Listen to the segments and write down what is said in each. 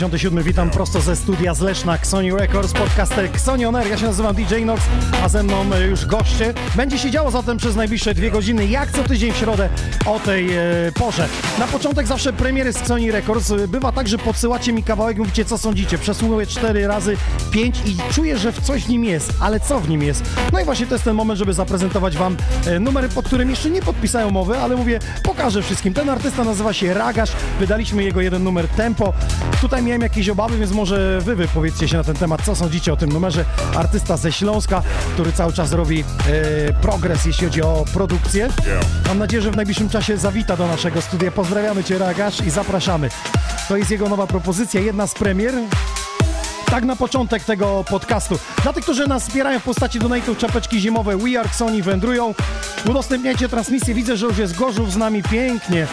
57. Witam prosto ze studia z Leszna, Sony Records, podcaster Xonioner. Ja się nazywam DJ Nox, a ze mną już goście. Będzie się działo zatem przez najbliższe dwie godziny, jak co tydzień w środę o tej e, porze. Na początek zawsze premiery z Sony Records. Bywa tak, że podsyłacie mi kawałek, mówicie co sądzicie. Przesłuchuję cztery razy, pięć i czuję, że w coś w nim jest, ale co w nim jest? No i właśnie to jest ten moment, żeby zaprezentować Wam e, numery, pod którym jeszcze nie podpisają mowy, ale mówię, pokażę wszystkim. Ten artysta nazywa się Ragasz, wydaliśmy jego jeden numer Tempo. Tutaj miałem jakieś obawy, więc może wy wypowiedzcie się na ten temat, co sądzicie o tym numerze. Artysta ze Śląska, który cały czas robi e, progres, jeśli chodzi o produkcję. Mam nadzieję, że w najbliższym czasie zawita do naszego studia. Pozdrawiamy Cię, Ragasz, i zapraszamy. To jest jego nowa propozycja, jedna z premier. Tak na początek tego podcastu. Dla tych, którzy nas wspierają w postaci donate'ów, czapeczki zimowe We Are Sony wędrują. Udostępniajcie transmisję. Widzę, że już jest Gorzów z nami pięknie.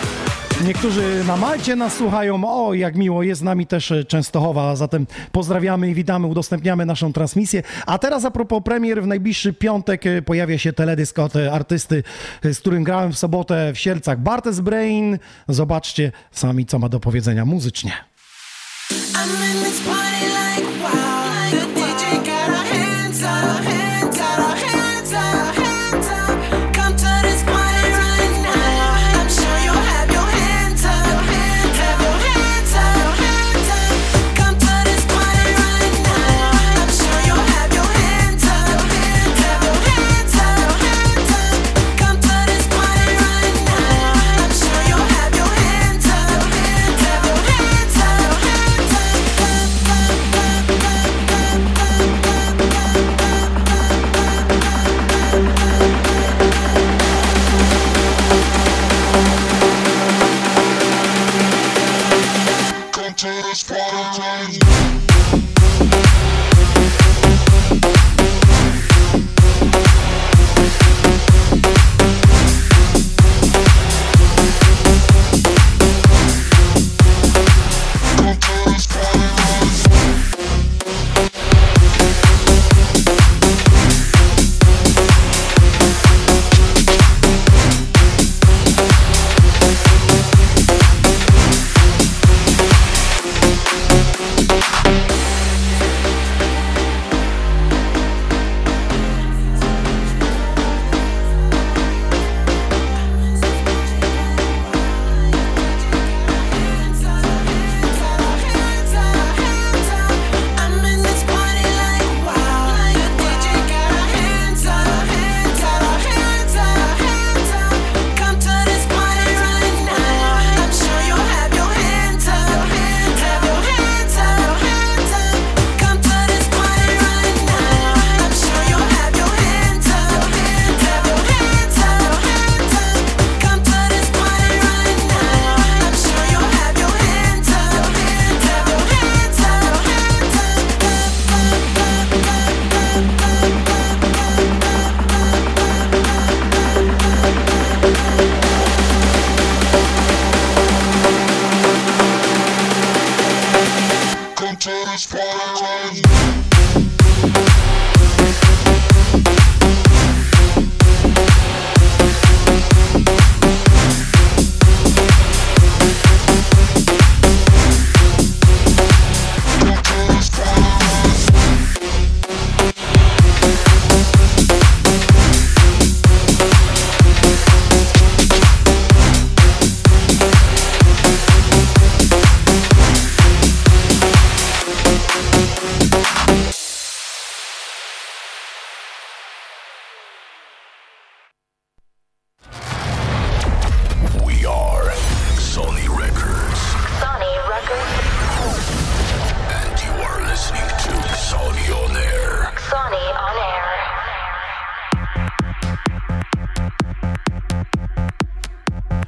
Niektórzy na Malcie nas słuchają. O, jak miło, jest z nami też e, Częstochowa. Zatem pozdrawiamy i witamy, udostępniamy naszą transmisję. A teraz a propos premier, w najbliższy piątek e, pojawia się teledysk od e, artysty, z którym grałem w sobotę w Sielcach. Bartes Brain. Zobaczcie sami, co ma do powiedzenia muzycznie. I'm in this party like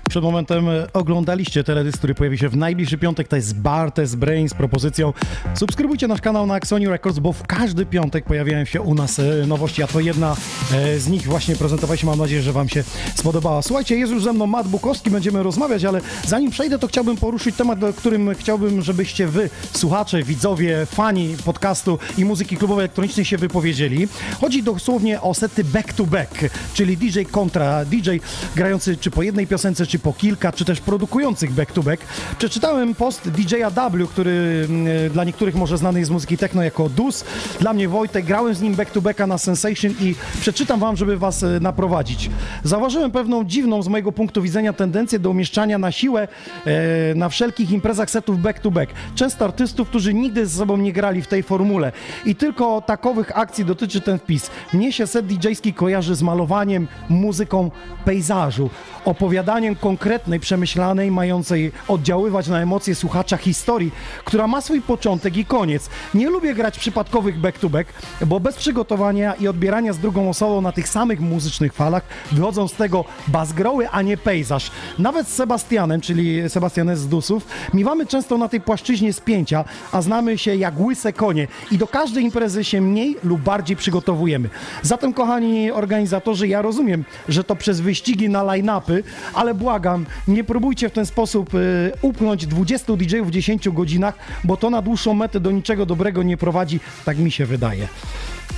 Przed momentem e, oglądaliście teledysk, który pojawi się w najbliższy piątek. To jest Bartes Brain z propozycją. Subskrybujcie nasz kanał na Axoni Records, bo w każdy piątek pojawiają się u nas e, nowości, a to jedna e, z nich właśnie prezentowaliśmy. Mam nadzieję, że Wam się spodobała. Słuchajcie, jest już ze mną Matt Bukowski, będziemy rozmawiać, ale zanim przejdę, to chciałbym poruszyć temat, o którym chciałbym, żebyście Wy, słuchacze, widzowie, fani podcastu i muzyki klubowej elektronicznej się wypowiedzieli. Chodzi dosłownie o sety back to back, czyli DJ kontra DJ grający czy po jednej piosence, czy po kilka, czy też produkujących back to back. Przeczytałem post DJ-a W, który mm, dla niektórych może znany jest z muzyki techno jako Dus. Dla mnie Wojtek, grałem z nim back to backa na Sensation i przeczytam wam, żeby was e, naprowadzić. Zauważyłem pewną dziwną z mojego punktu widzenia tendencję do umieszczania na siłę e, na wszelkich imprezach setów back to back. Często artystów, którzy nigdy ze sobą nie grali w tej formule. I tylko takowych akcji dotyczy ten wpis. Mnie się set DJ-ski kojarzy z malowaniem, muzyką pejzażu, opowiadaniem konkretnej, przemyślanej, mającej oddziaływać na emocje słuchacza historii, która ma swój początek i koniec. Nie lubię grać przypadkowych back-to-back, bo bez przygotowania i odbierania z drugą osobą na tych samych muzycznych falach wychodzą z tego bazgroły, a nie pejzaż. Nawet z Sebastianem, czyli Sebastianem z Dusów, miewamy często na tej płaszczyźnie spięcia, a znamy się jak łyse konie i do każdej imprezy się mniej lub bardziej przygotowujemy. Zatem, kochani organizatorzy, ja rozumiem, że to przez wyścigi na line-upy, ale błagam, nie próbujcie w ten sposób y, upchnąć 20 DJ-ów w 10 godzinach, bo to na dłuższą metę do niczego dobrego nie prowadzi, tak mi się wydaje.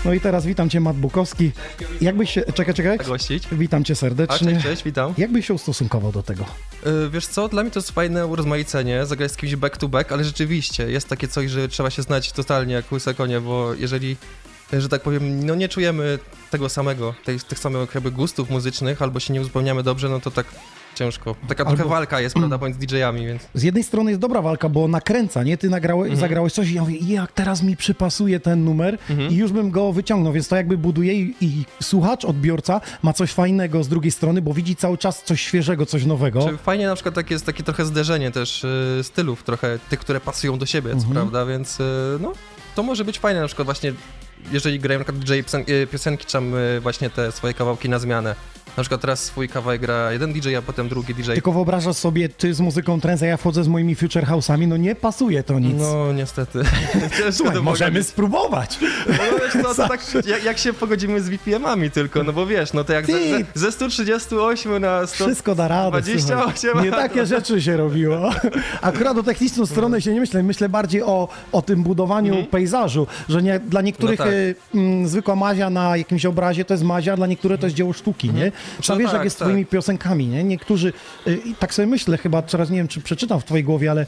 No i teraz witam Cię, Mat Bukowski. Jakbyś się... Czekaj, czekaj. gościć. Witam Cię A, serdecznie. cześć, cześć, witam. Jakbyś się ustosunkował do tego? Yy, wiesz co, dla mnie to jest fajne urozmaicenie, zagrać z kimś back to back, ale rzeczywiście jest takie coś, że trzeba się znać totalnie jak łyse konie, bo jeżeli, że tak powiem, no nie czujemy tego samego, tej, tych samych jakby gustów muzycznych, albo się nie uzupełniamy dobrze, no to tak ciężko. Taka Albo- trochę walka jest, prawda, pomiędzy DJ-ami, więc... Z jednej strony jest dobra walka, bo nakręca, nie? Ty nagrałeś, Mhm. zagrałeś coś i ja mówię, jak teraz mi przypasuje ten numer Mhm. i już bym go wyciągnął, więc to jakby buduje i, i słuchacz, odbiorca ma coś fajnego z drugiej strony, bo widzi cały czas coś świeżego, coś nowego. Czy fajnie na przykład tak jest takie trochę zderzenie też y, stylów, trochę tych, które pasują do siebie, Mhm. prawda, więc y, no, to może być fajne na przykład właśnie, jeżeli grają na przykład DJ y, piosenki, czy tam właśnie te swoje kawałki na zmianę. Na przykład teraz swój kawałek gra jeden DJ, a potem drugi DJ. Tylko wyobrażasz sobie, ty z muzyką trance, a ja wchodzę z moimi future house'ami, no nie pasuje to nic. No niestety. Słuchaj, możemy spróbować. No wiesz, no, to tak, jak, jak się pogodzimy z VPM-ami tylko, no bo wiesz, no to jak ze, ze, ze 138 na 100... Wszystko da radę. 28 słuchaj. Nie takie rzeczy się robiło. Akurat o techniczną stronę się nie myślę. Myślę bardziej o, o tym budowaniu pejzażu, że nie, dla niektórych Mhm. No tak. y, mm, zwykła mazia na jakimś obrazie to jest mazia, dla niektórych to jest dzieło sztuki, nie? Trzeba No wiesz, jak tak, jest z tak. twoimi piosenkami, nie? Niektórzy, y, i tak sobie myślę chyba, teraz nie wiem, czy przeczytam w twojej głowie, ale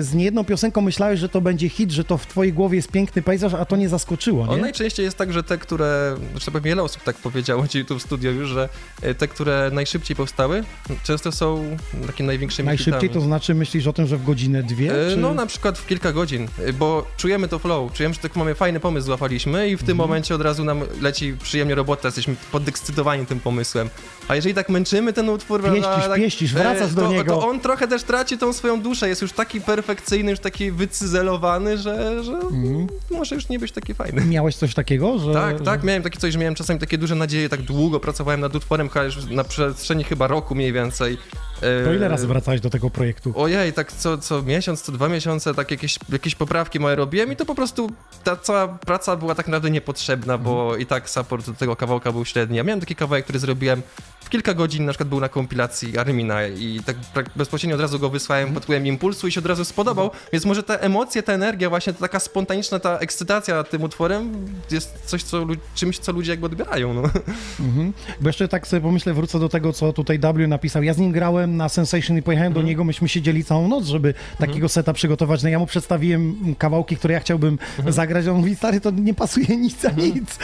z niejedną piosenką myślałeś, że to będzie hit, że to w twojej głowie jest piękny pejzaż, a to nie zaskoczyło, nie? najczęściej jest tak, że te, które, zresztą pewnie wiele osób tak powiedziało ci tu w studio już, że e, te, które najszybciej powstały, często są takimi największymi Najszybciej hitami. to znaczy myślisz o tym, że w godzinę, dwie? E, Czy... No na przykład w kilka godzin, e, bo czujemy to flow, czujemy, że tak mamy fajny pomysł złapaliśmy i w Mhm. tym momencie od razu nam leci przyjemnie robota, jesteśmy podekscytowani tym pomysłem. A jeżeli tak męczymy ten utwór, Pieścisz, prawda, tak, pieścisz, wracasz e, do to, niego. To on trochę też traci tą swoją duszę, jest już taki perfekcyjny, już taki wycyzelowany, że, że może już nie być taki fajny. Miałeś coś takiego, że... Tak, że... tak, miałem takie coś, że miałem czasami takie duże nadzieje, tak długo pracowałem nad utworem, chyba już na przestrzeni chyba roku mniej więcej. E, To ile razy wracałeś do tego projektu? Ojej, tak co, co miesiąc, co dwa miesiące, tak jakieś, jakieś poprawki moje robiłem i to po prostu ta cała praca była tak naprawdę niepotrzebna, bo i tak support do tego kawałka był średni. Ja miałem taki kawałek, który zrobiłem kilka godzin, na przykład był na kompilacji Armina i tak prak- bezpośrednio od razu go wysłałem pod wpływem impulsu i się od razu spodobał, więc może te emocje, ta energia, właśnie ta taka spontaniczna, ta ekscytacja tym utworem jest coś, co, czymś, co ludzie jakby odbierają, no. Bo jeszcze tak sobie pomyślę, wrócę do tego, co tutaj W napisał. Ja z nim grałem na Sensation i pojechałem Mhm. do niego, myśmy siedzieli całą noc, żeby takiego seta przygotować. No ja mu przedstawiłem kawałki, które ja chciałbym Mhm. zagrać, a on mówi, stary, to nie pasuje nic a nic.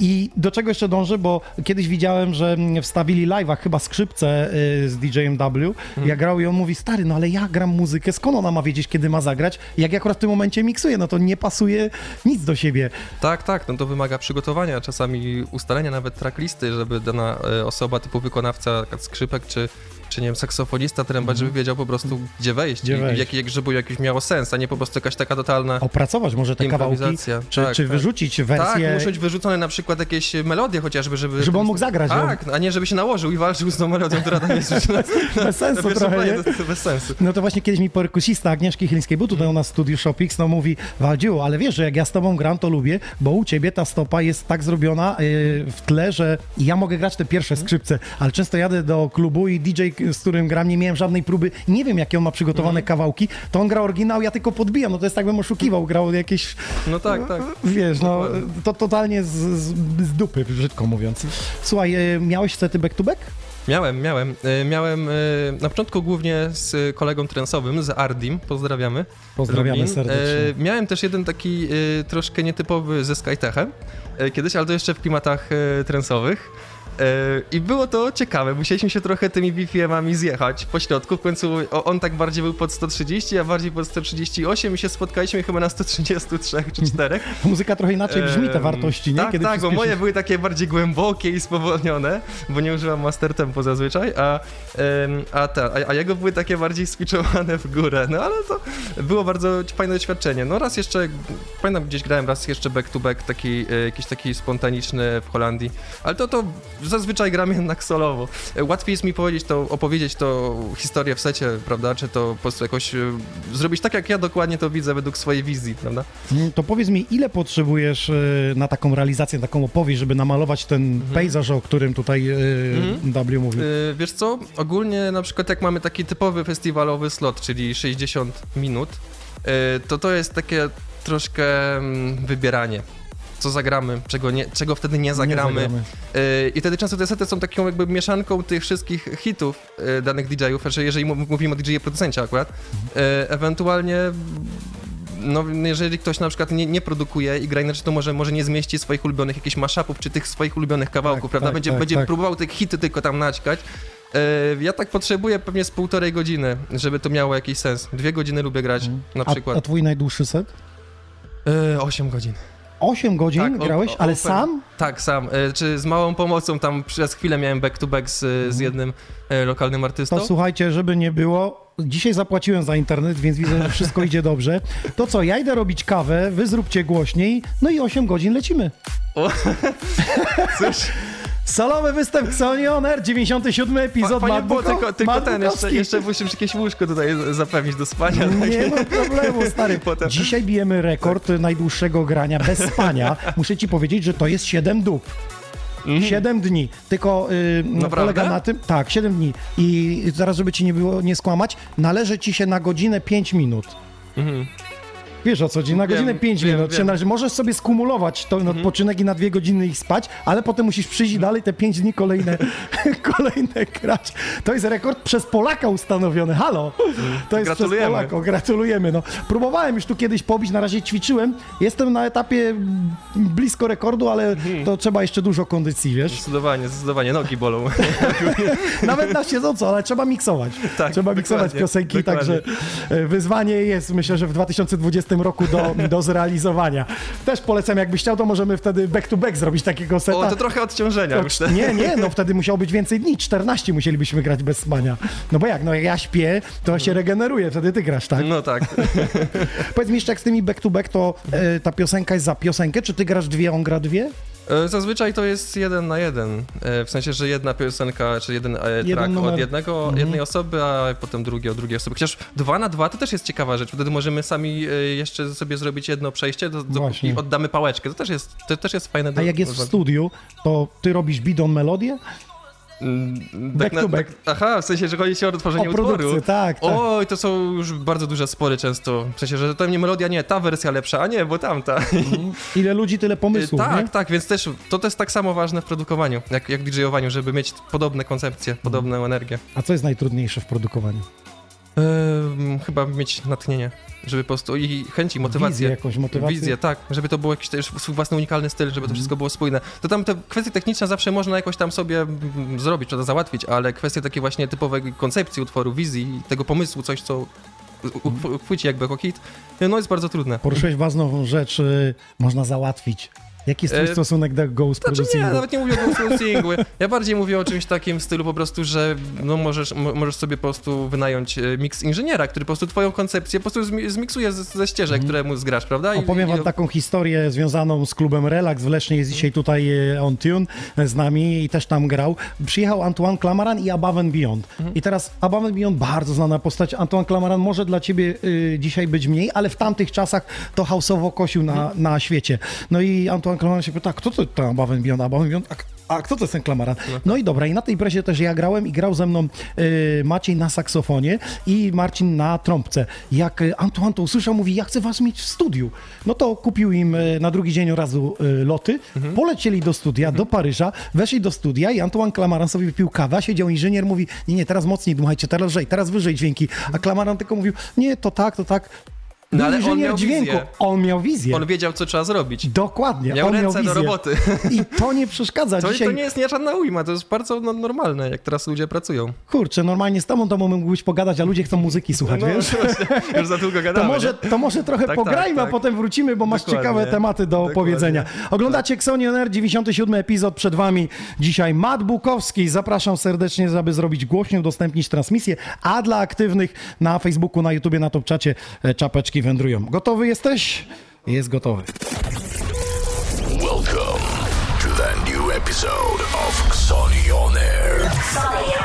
I do czego jeszcze dążę, bo kiedyś widziałem, że wstawili live'ach chyba skrzypce y, z DJ-em W. Mhm. Ja grał i on mówi, stary, no ale ja gram muzykę, skąd ona ma wiedzieć, kiedy ma zagrać? Jak ja akurat w tym momencie miksuję, no to nie pasuje nic do siebie. Tak, tak, no to wymaga przygotowania, czasami ustalenia nawet tracklisty, żeby dana e, osoba typu wykonawca, skrzypek czy, czy nie wiem, saksofonista, trębacz, żeby wiedział po prostu, gdzie wejść. Gdzie wejść. Jak, jak, żeby jakiś miało sens, a nie po prostu jakaś taka totalna Opracować może te kawałki, czy, Tak, czy tak. wyrzucić Tak, wersję... muszą być wyrzucone na przykład jakieś melodie chociażby, żeby... Żeby on mógł zagrać. Tak, a nie żeby się nałożył i walczył z tą melodią, która tam jest. Bez sensu trochę, planie, nie? to, to bez sensu. No to właśnie kiedyś mi perkusista Agnieszki Chylińskiej był tutaj u nas w studiu Shopix, no mówi, Waldziu, ale wiesz, że jak ja z tobą gram, to lubię, bo u ciebie ta stopa jest tak zrobiona yy, w tle, że ja mogę grać te pierwsze skrzypce, ale często jadę do klubu i DJ, z którym gram, nie miałem żadnej próby, nie wiem, jakie on ma przygotowane kawałki, to on gra oryginał, ja tylko podbijam, no to jest tak, bym oszukiwał, grał jakieś, No tak, tak. wiesz, no to totalnie z, z, z dupy, brzydko mówiąc. Słuchaj, yy, miałeś sety back to back? Miałem, miałem. E, Miałem e, na początku głównie z kolegą trensowym, z Ardim, pozdrawiamy. Pozdrawiamy Lublin. serdecznie. E, Miałem też jeden taki e, troszkę nietypowy ze Skytechem e, kiedyś, ale to jeszcze w klimatach e, trensowych. E, I było to ciekawe, musieliśmy się trochę tymi BPM-ami zjechać po środku. W końcu on tak bardziej był pod 130, a bardziej pod 138 i się spotkaliśmy chyba na 133 czy 4. Muzyka trochę inaczej brzmi, te wartości, nie? Tak, tak, bo moje były takie bardziej głębokie i spowolnione, bo nie używam master tempo zazwyczaj, a, a, ta, a, jego były takie bardziej switchowane w górę, no ale to było bardzo fajne doświadczenie. No raz jeszcze, pamiętam gdzieś grałem raz jeszcze back to back, taki, e, jakiś taki spontaniczny w Holandii, ale to, to zazwyczaj gram jednak solowo. Łatwiej jest mi powiedzieć to, opowiedzieć to historię w secie, prawda, czy to po prostu jakoś e, zrobić tak, jak ja dokładnie to widzę według swojej wizji, prawda? Mm, To powiedz mi, ile potrzebujesz e, na taką realizację, taką opowieść, żeby namalować ten pejzaż, o którym tutaj e, W mówił? Wiesz co, ogólnie na przykład jak mamy taki typowy festiwalowy slot, czyli 60 minut, to to jest takie troszkę mm, wybieranie. Co zagramy, czego, nie, czego wtedy nie zagramy. zagramy. Y, I wtedy często te sety są taką jakby mieszanką tych wszystkich hitów y, danych DJ-ów, że jeżeli mówimy o DJ-e producencie akurat, y, ewentualnie no, jeżeli ktoś na przykład nie, nie produkuje i gra inaczej, to może, może nie zmieści swoich ulubionych jakichś mashupów, czy tych swoich ulubionych kawałków, Tak, prawda? tak, będzie tak, będzie tak. próbował tych hity tylko tam naćkać. Ja tak potrzebuję pewnie z półtorej godziny, żeby to miało jakiś sens. Dwie godziny lubię grać na Mhm. A, przykład. a twój najdłuższy set? E, Osiem godzin. 8 godzin Tak, grałeś, o- ale open. sam? Tak, sam. E, Czy z małą pomocą, tam przez chwilę miałem back to back z, z jednym e, lokalnym artystą. Mhm. To słuchajcie, żeby nie było, dzisiaj zapłaciłem za internet, więc widzę, że wszystko idzie dobrze. To co, ja idę robić kawę, wy zróbcie głośniej, no i 8 godzin lecimy. O, cóż, Solowy występ Xoni On Air, 97 epizod fajnie Matt było, Buko- tylko, tylko ten, jeszcze, jeszcze musisz jakieś łóżko tutaj zapewnić do spania. Nie ma problemu, stary. Potem. Dzisiaj bijemy rekord najdłuższego grania bez spania. Muszę ci powiedzieć, że to jest 7 dób. 7 dni. Tylko yy, no, Mhm. Polega na tym. Tak, 7 dni. I zaraz, żeby ci nie było nie skłamać, należy ci się na godzinę 5 minut. Wiesz o co chodzi? Na Wiem, godzinę 5 wiem, minut się wiem. należy. Możesz sobie skumulować ten odpoczynek i na dwie godziny ich spać, ale potem musisz przyjść i dalej te 5 dni kolejne, kolejne grać. To jest rekord przez Polaka ustanowiony. Halo! To jest przez Polaka. Gratulujemy. No. Próbowałem już tu kiedyś pobić, na razie ćwiczyłem. Jestem na etapie blisko rekordu, ale Mhm. to trzeba jeszcze dużo kondycji, wiesz? Zdecydowanie, zdecydowanie, nogi bolą. Nawet na siedząco, ale trzeba miksować. Tak, trzeba miksować piosenki, dokładnie. także wyzwanie jest, myślę, że w 2020 roku do, do zrealizowania. Też polecam, jakbyś chciał, to możemy wtedy back to back zrobić takiego seta. O, to trochę odciążenia To- myślę. nie, nie, no wtedy musiało być więcej dni, 14 musielibyśmy grać bez spania. No bo jak, no jak ja śpię, to się regeneruje, wtedy ty grasz, tak? No tak. Powiedz mi jeszcze, jak z tymi back to back, to e, ta piosenka jest za piosenkę, czy ty grasz dwie, on gra dwie? E, Zazwyczaj to jest jeden na jeden. E, W sensie, że jedna piosenka, czy jeden e, track numer. od jednego, Mhm. jednej osoby, a potem drugi od drugiej osoby. Chociaż dwa na dwa to też jest ciekawa rzecz. Wtedy możemy sami jeszcze sobie zrobić jedno przejście do, do, i oddamy pałeczkę. To też jest, to też jest fajne. A do- jak jest w studiu, to ty robisz bidon melodię? Mm, back to back. Tak, aha, w sensie, że chodzi ci o tworzenie O produkcję, utworu. tak, tak. Oj, to są już bardzo duże spory często. W sensie, że to nie melodia, nie, ta wersja lepsza, a nie, bo tamta. Ile ludzi, tyle pomysłów, tak, nie? tak, więc też to, to jest tak samo ważne w produkowaniu, jak, jak DJ-owaniu, żeby mieć podobne koncepcje, podobną energię. A co jest najtrudniejsze w produkowaniu? Ehm, chyba mieć natchnienie, żeby po prostu i chęci, motywację. Wizję, jakąś motywację? Wizję, tak, żeby to był jakiś też swój własny unikalny styl, żeby Mhm. to wszystko było spójne. To tam te kwestie techniczne zawsze można jakoś tam sobie mm, zrobić, czy to załatwić, ale kwestie takie właśnie typowej koncepcji utworu, wizji, tego pomysłu, coś co u- uchwyci jakby jako hit, no jest bardzo trudne. Poruszyłeś ważną rzecz, y, można załatwić. Jaki jest twój E, stosunek do Ghost Znaczy nie, Producingu? nawet nie mówię o ghost singlu. Ja bardziej mówię o czymś takim w stylu po prostu, że no możesz, mo- możesz sobie po prostu wynająć e, mix inżyniera, który po prostu twoją koncepcję po prostu zmi- zmiksuje z, ze ścieżek, które mu zgrasz, prawda? I- Opowiem i- wam taką historię związaną z klubem Relax w Lesznie. Jest dzisiaj tutaj e, on tune z nami i też tam grał. Przyjechał Antoine Clamaran i Above and Beyond. Mhm. I teraz Above and Beyond, bardzo znana postać. Antoine Clamaran może dla ciebie y, dzisiaj być mniej, ale w tamtych czasach to hausowo kosił na, Mhm. na świecie. No i Antoine Clamaran się pyta, kto to Above and Beyond? And Beyond? A, a kto to jest ten Clamaran? No i dobra, i na tej imprezie też ja grałem i grał ze mną y, Maciej na saksofonie i Marcin na trąbce. Jak y, Antoine to usłyszał, mówi, ja chcę was mieć w studiu. No to kupił im y, na drugi dzień od razu y, loty, polecieli do studia, do Paryża, weszli do studia i Antoine Clamaran sobie wypił kawę, a siedział inżynier, mówi, nie, nie, teraz mocniej dmuchajcie, teraz lżej, teraz wyżej dźwięki. A Clamaran tylko mówił, nie, to tak, to tak. No Był ale on inżynier miał dźwięku, wizję. on miał wizję. On wiedział, co trzeba zrobić. Dokładnie, Miał on ręce miał do wizję. roboty. I to nie przeszkadza. To, Dzisiaj to nie jest nie żadna ujma, to jest bardzo no, normalne, jak teraz ludzie pracują. Kurczę, normalnie z tobą to mógłbyś pogadać, a ludzie chcą muzyki słuchać, No, wiesz? właśnie, już za długo To gadamy. może, nie? to może trochę Tak, pograjmy, tak, a tak. potem wrócimy, bo masz Dokładnie. ciekawe tematy do Dokładnie. opowiedzenia. Oglądacie Xonion Air, 97 epizod przed wami. Dzisiaj Matt Bukowski. Zapraszam serdecznie, aby zrobić głośniej, udostępnić transmisję, a dla aktywnych na Facebooku, na YouTubie, na Topczacie e, czapeczki wędrują. Gotowy jesteś? Jest gotowy. Welcome to the new episode of Xoni On Air. Sonny on air.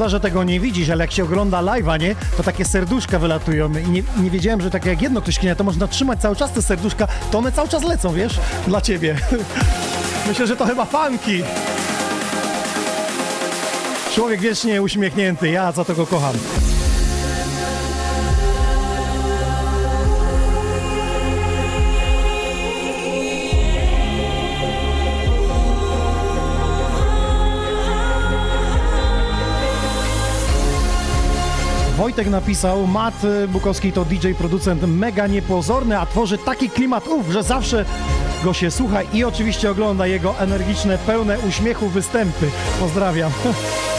Szkoda, że tego nie widzisz, ale jak się ogląda live'a, nie, to takie serduszka wylatują i nie, nie wiedziałem, że tak jak jedno ktoś kinie, to można trzymać cały czas te serduszka, to one cały czas lecą, wiesz, dla ciebie. Myślę, że to chyba fanki. Człowiek wiecznie uśmiechnięty, ja za to go kocham. Wojtek napisał, Mat Bukowski to DJ, producent mega niepozorny, a tworzy taki klimat ów, że zawsze go się słucha i oczywiście ogląda jego energiczne, pełne uśmiechu występy. Pozdrawiam.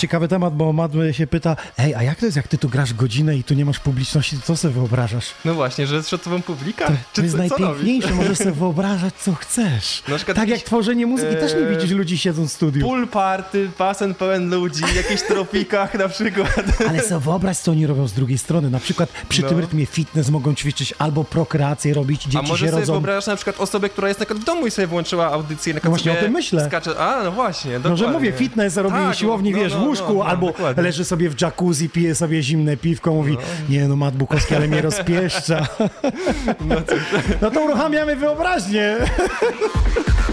Ciekawy temat, bo Mad się pyta, ej, a jak to jest, jak ty tu grasz godzinę i tu nie masz publiczności, to co sobie wyobrażasz? No właśnie, że szotową publika? To Czy jest co, co najpiękniejsze, możesz sobie wyobrażać, co chcesz. Przykład tak jak jakiś, tworzenie muzyki, też nie e, widzisz ludzi siedząc w studiu. Pool party, basen pełen ludzi, w jakichś tropikach na przykład. Ale sobie wyobraź, co oni robią z drugiej strony. Na przykład przy No. tym rytmie fitness mogą ćwiczyć albo prokreację robić, dzieci A może się sobie rodzą. wyobrażasz na przykład osobę, która jest na przykład w domu i sobie włączyła audycję, na przykład właśnie o tym myślę. Skacze. A, no właśnie, No, dokładnie. że mówię, fitness robi Tak, siłowni, no, wiesz, no, w łóżku, no, no, albo dokładnie. leży sobie w jacuzzi, pije sobie zimne piwko, mówi, nie no, Mat Bukowski, ale mnie rozpieszcza. No to uruchamiamy wyobraźnię.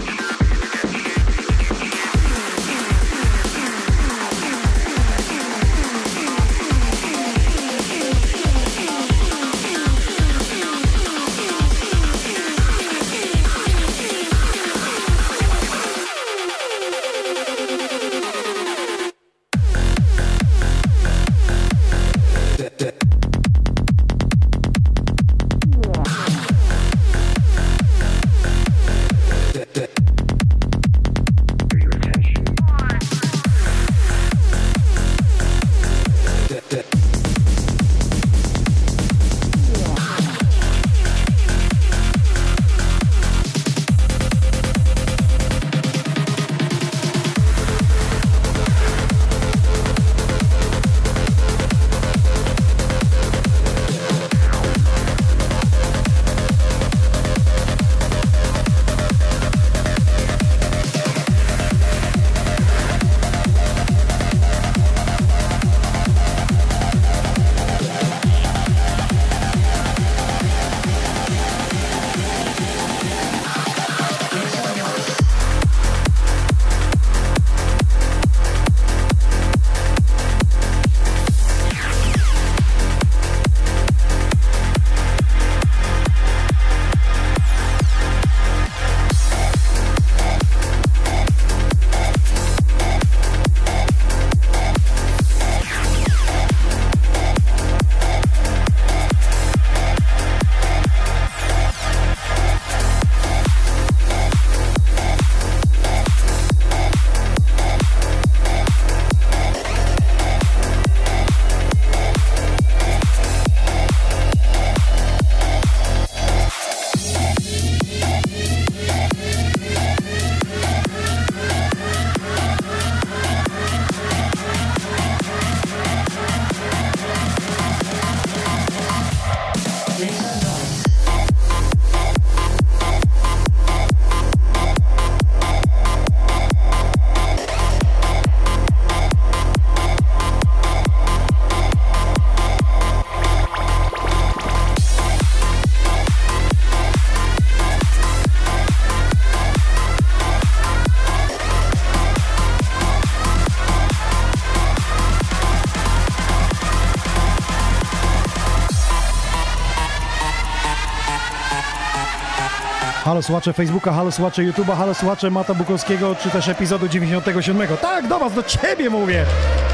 Halo słuchacze Facebooka, halo słuchacze YouTube'a, halo słuchacze Mata Bukowskiego, czy też epizodu 97. Tak, do was, do ciebie mówię!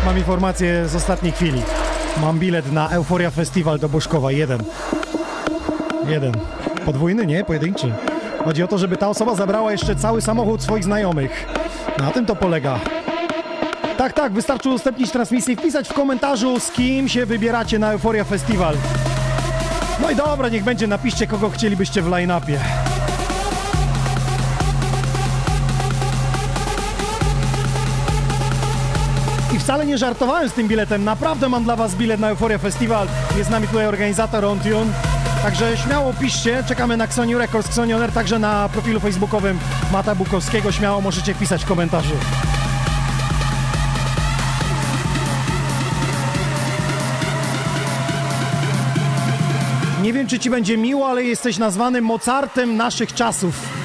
Mam informację z ostatniej chwili. Mam bilet na Euforia Festival do Boszkowa, jeden. Jeden. Podwójny, nie? Pojedynczy. Chodzi o to, żeby ta osoba zabrała jeszcze cały samochód swoich znajomych. Na tym to polega. Tak, tak, wystarczy udostępnić transmisję i wpisać w komentarzu, z kim się wybieracie na Euforia Festival. No i dobra, niech będzie, napiszcie, kogo chcielibyście w line-upie. Wcale nie żartowałem z tym biletem, naprawdę mam dla was bilet na Euforia Festival. Jest z nami tutaj organizator OnTune. Także śmiało piszcie, czekamy na Xoniu Records, Xonioner, także na profilu facebookowym Mata Bukowskiego. Śmiało możecie pisać w komentarzu. Nie wiem, czy ci będzie miło, ale jesteś nazwany Mozartem naszych czasów.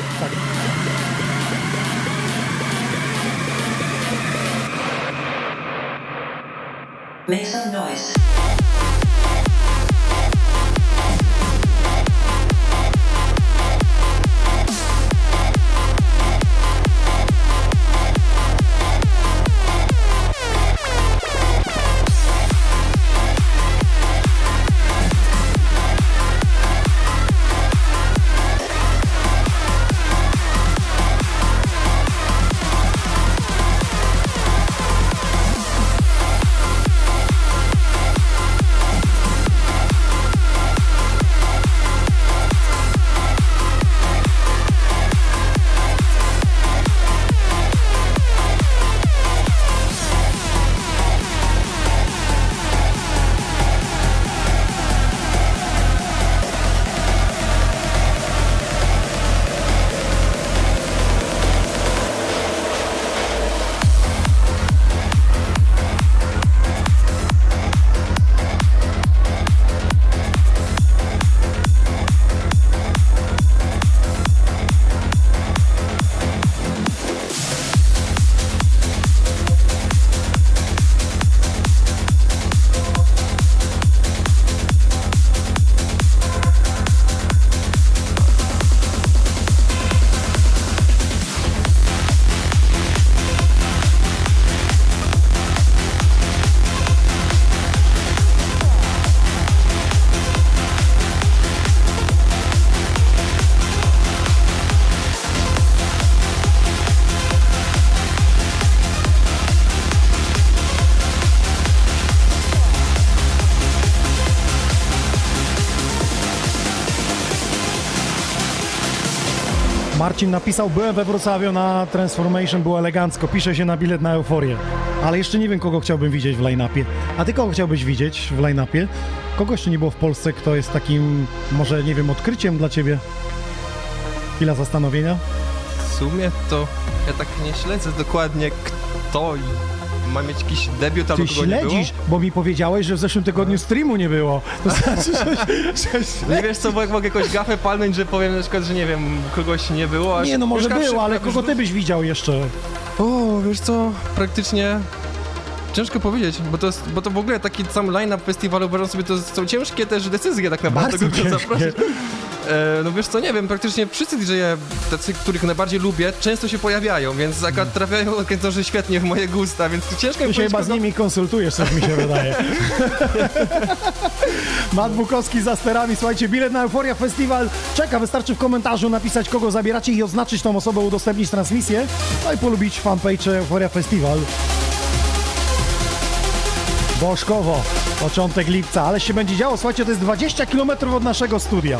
Marcin napisał, byłem we Wrocławiu na Transformation, było elegancko, pisze się na bilet na euforię. Ale jeszcze nie wiem, kogo chciałbym widzieć w line-upie. A ty kogo chciałbyś widzieć w line-upie? Kogo jeszcze nie było w Polsce, kto jest takim, może, nie wiem, odkryciem dla ciebie? Chwila zastanowienia. W sumie to ja tak nie śledzę dokładnie kto i ma mieć jakiś debiut albo Ty kogo śledzisz, bo mi powiedziałeś, że w zeszłym tygodniu streamu nie było. To znaczy, że, że Nie wiesz co, bo jak mogę jakąś gafę palnąć, że powiem na przykład, że nie wiem, kogoś nie było. Nie, no może było, ale kogo ty byś widział jeszcze? O, wiesz co, praktycznie ciężko powiedzieć, bo to, jest, bo to w ogóle taki sam line-up festiwalu, uważam sobie, to są ciężkie też decyzje tak naprawdę, Bardzo ciężkie. E, no wiesz co, nie wiem, praktycznie wszyscy dj tacy, których najbardziej lubię, często się pojawiają, więc akurat trafiają organizatorzy świetnie w moje gusta, więc ciężko mi się chyba z nimi konsultujesz, coś mi się wydaje. Mat Bukowski za sterami. Słuchajcie, bilet na Euforia Festival czeka. Wystarczy w komentarzu napisać, kogo zabieracie i oznaczyć tą osobę, udostępnić transmisję. No i polubić fanpage Euforia Festival. Boszkowo, początek lipca, ale się będzie działo. Słuchajcie, to jest 20 km od naszego studia.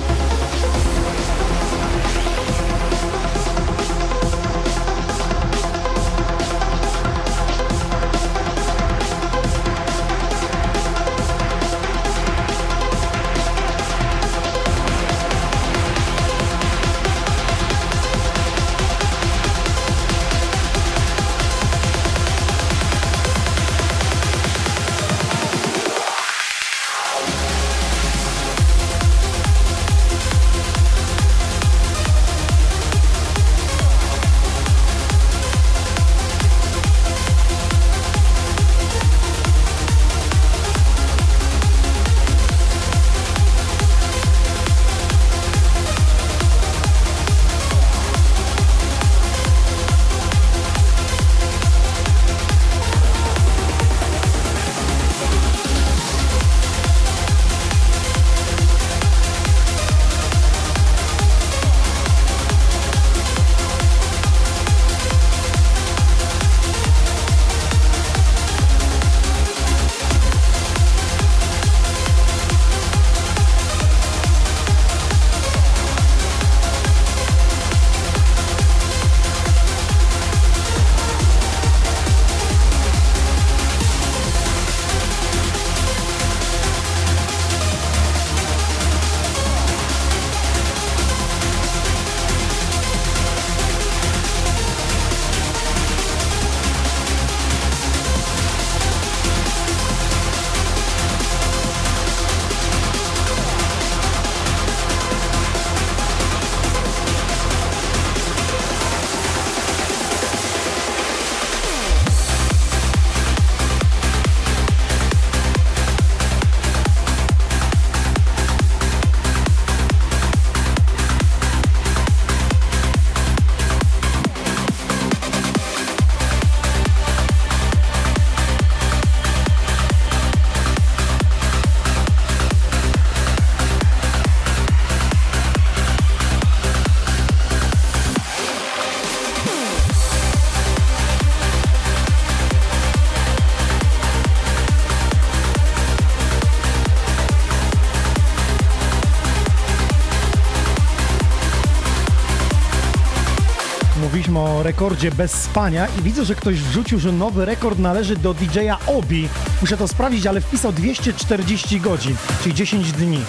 Rekordzie bez spania i widzę, że ktoś wrzucił, że nowy rekord należy do DJ-a Obi. Muszę to sprawdzić, ale wpisał 240 godzin, czyli 10 dni.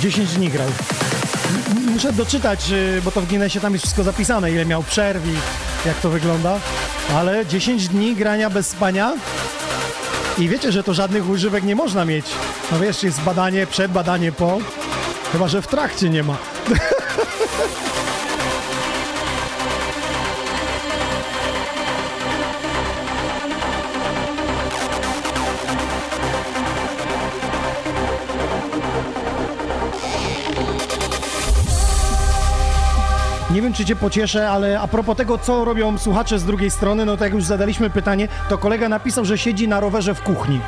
10 dni grał. Muszę doczytać, y, bo to w Guinnessie tam jest wszystko zapisane, ile miał przerw i jak to wygląda. Ale 10 dni grania bez spania i wiecie, że to żadnych używek nie można mieć. No wiesz, jest badanie przed, badanie po. Chyba, że w trakcie nie ma. czy cię pocieszę, ale a propos tego, co robią słuchacze z drugiej strony, no to jak już zadaliśmy pytanie, to kolega napisał, że siedzi na rowerze w kuchni.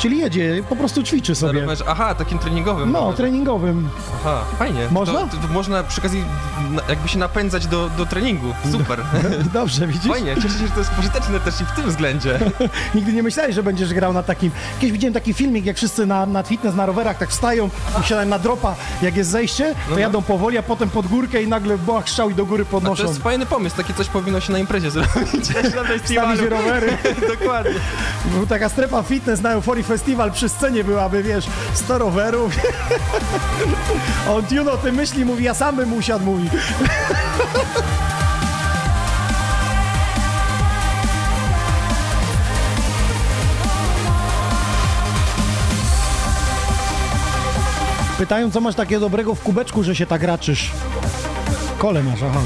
Czyli jedzie, po prostu ćwiczy sobie. rowerze. Aha, takim treningowym. No, treningowym. Aha, fajnie. Można? To, to, można przy okazji jakby się napędzać do, do treningu. Super. Dobrze, widzisz? Fajnie, cieszę się, że to jest pożyteczne też i w tym względzie. Nigdy nie myślałeś, że będziesz grał na takim... Kiedyś widziałem taki filmik, jak wszyscy na, na fitness, na rowerach tak wstają i siadają na dropa, jak jest zejście, to no. jadą powoli, a potem pod górkę i nagle bach, strzał i do góry A podnoszą. to jest fajny pomysł, takie coś powinno się na imprezie zrobić. na festiwalu. Rowery. Dokładnie. Był taka strefa fitness na Euphorii Festival, przy scenie byłaby, wiesz, 100 rowerów. On Tuno, ty myśli, mówi, ja sam bym usiadł, mówi. Pytają, co masz takiego dobrego w kubeczku, że się tak raczysz. Kole masz, aha.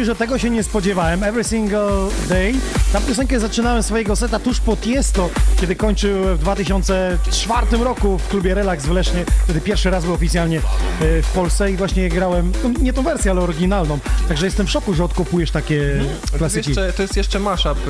Ci, że tego się nie spodziewałem. Every single day. Tę piosenkę zaczynałem swojego seta tuż po Tiesto, kiedy kończył w 2004 roku w klubie Relax w Lesznie. Wtedy pierwszy raz był oficjalnie e, w Polsce i właśnie grałem, no, nie tą wersję, ale oryginalną. Także jestem w szoku, że odkopujesz takie To jest, klasyki. jeszcze, to jest jeszcze mashup y,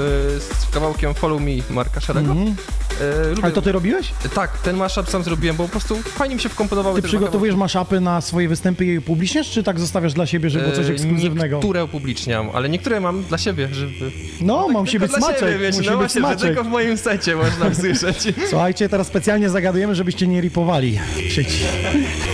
z kawałkiem Follow Me Marka Szarego. Mhm. E, lubię... Ale to ty robiłeś? Tak, ten mashup sam zrobiłem, bo po prostu fajnie mi się wkomponowały Ty przygotowujesz maszapy na swoje występy i upubliczniasz, czy tak zostawiasz dla siebie, żeby było coś E, ekskluzywnego? Niektóre upubliczniam, ale niektóre mam dla siebie, żeby... No, ma musi Tylko być smaczek, siebie, wiecie, musi no być właśnie, smaczek. tylko w moim secie można usłyszeć. Słuchajcie, teraz specjalnie zagadujemy, żebyście nie ripowali. Sony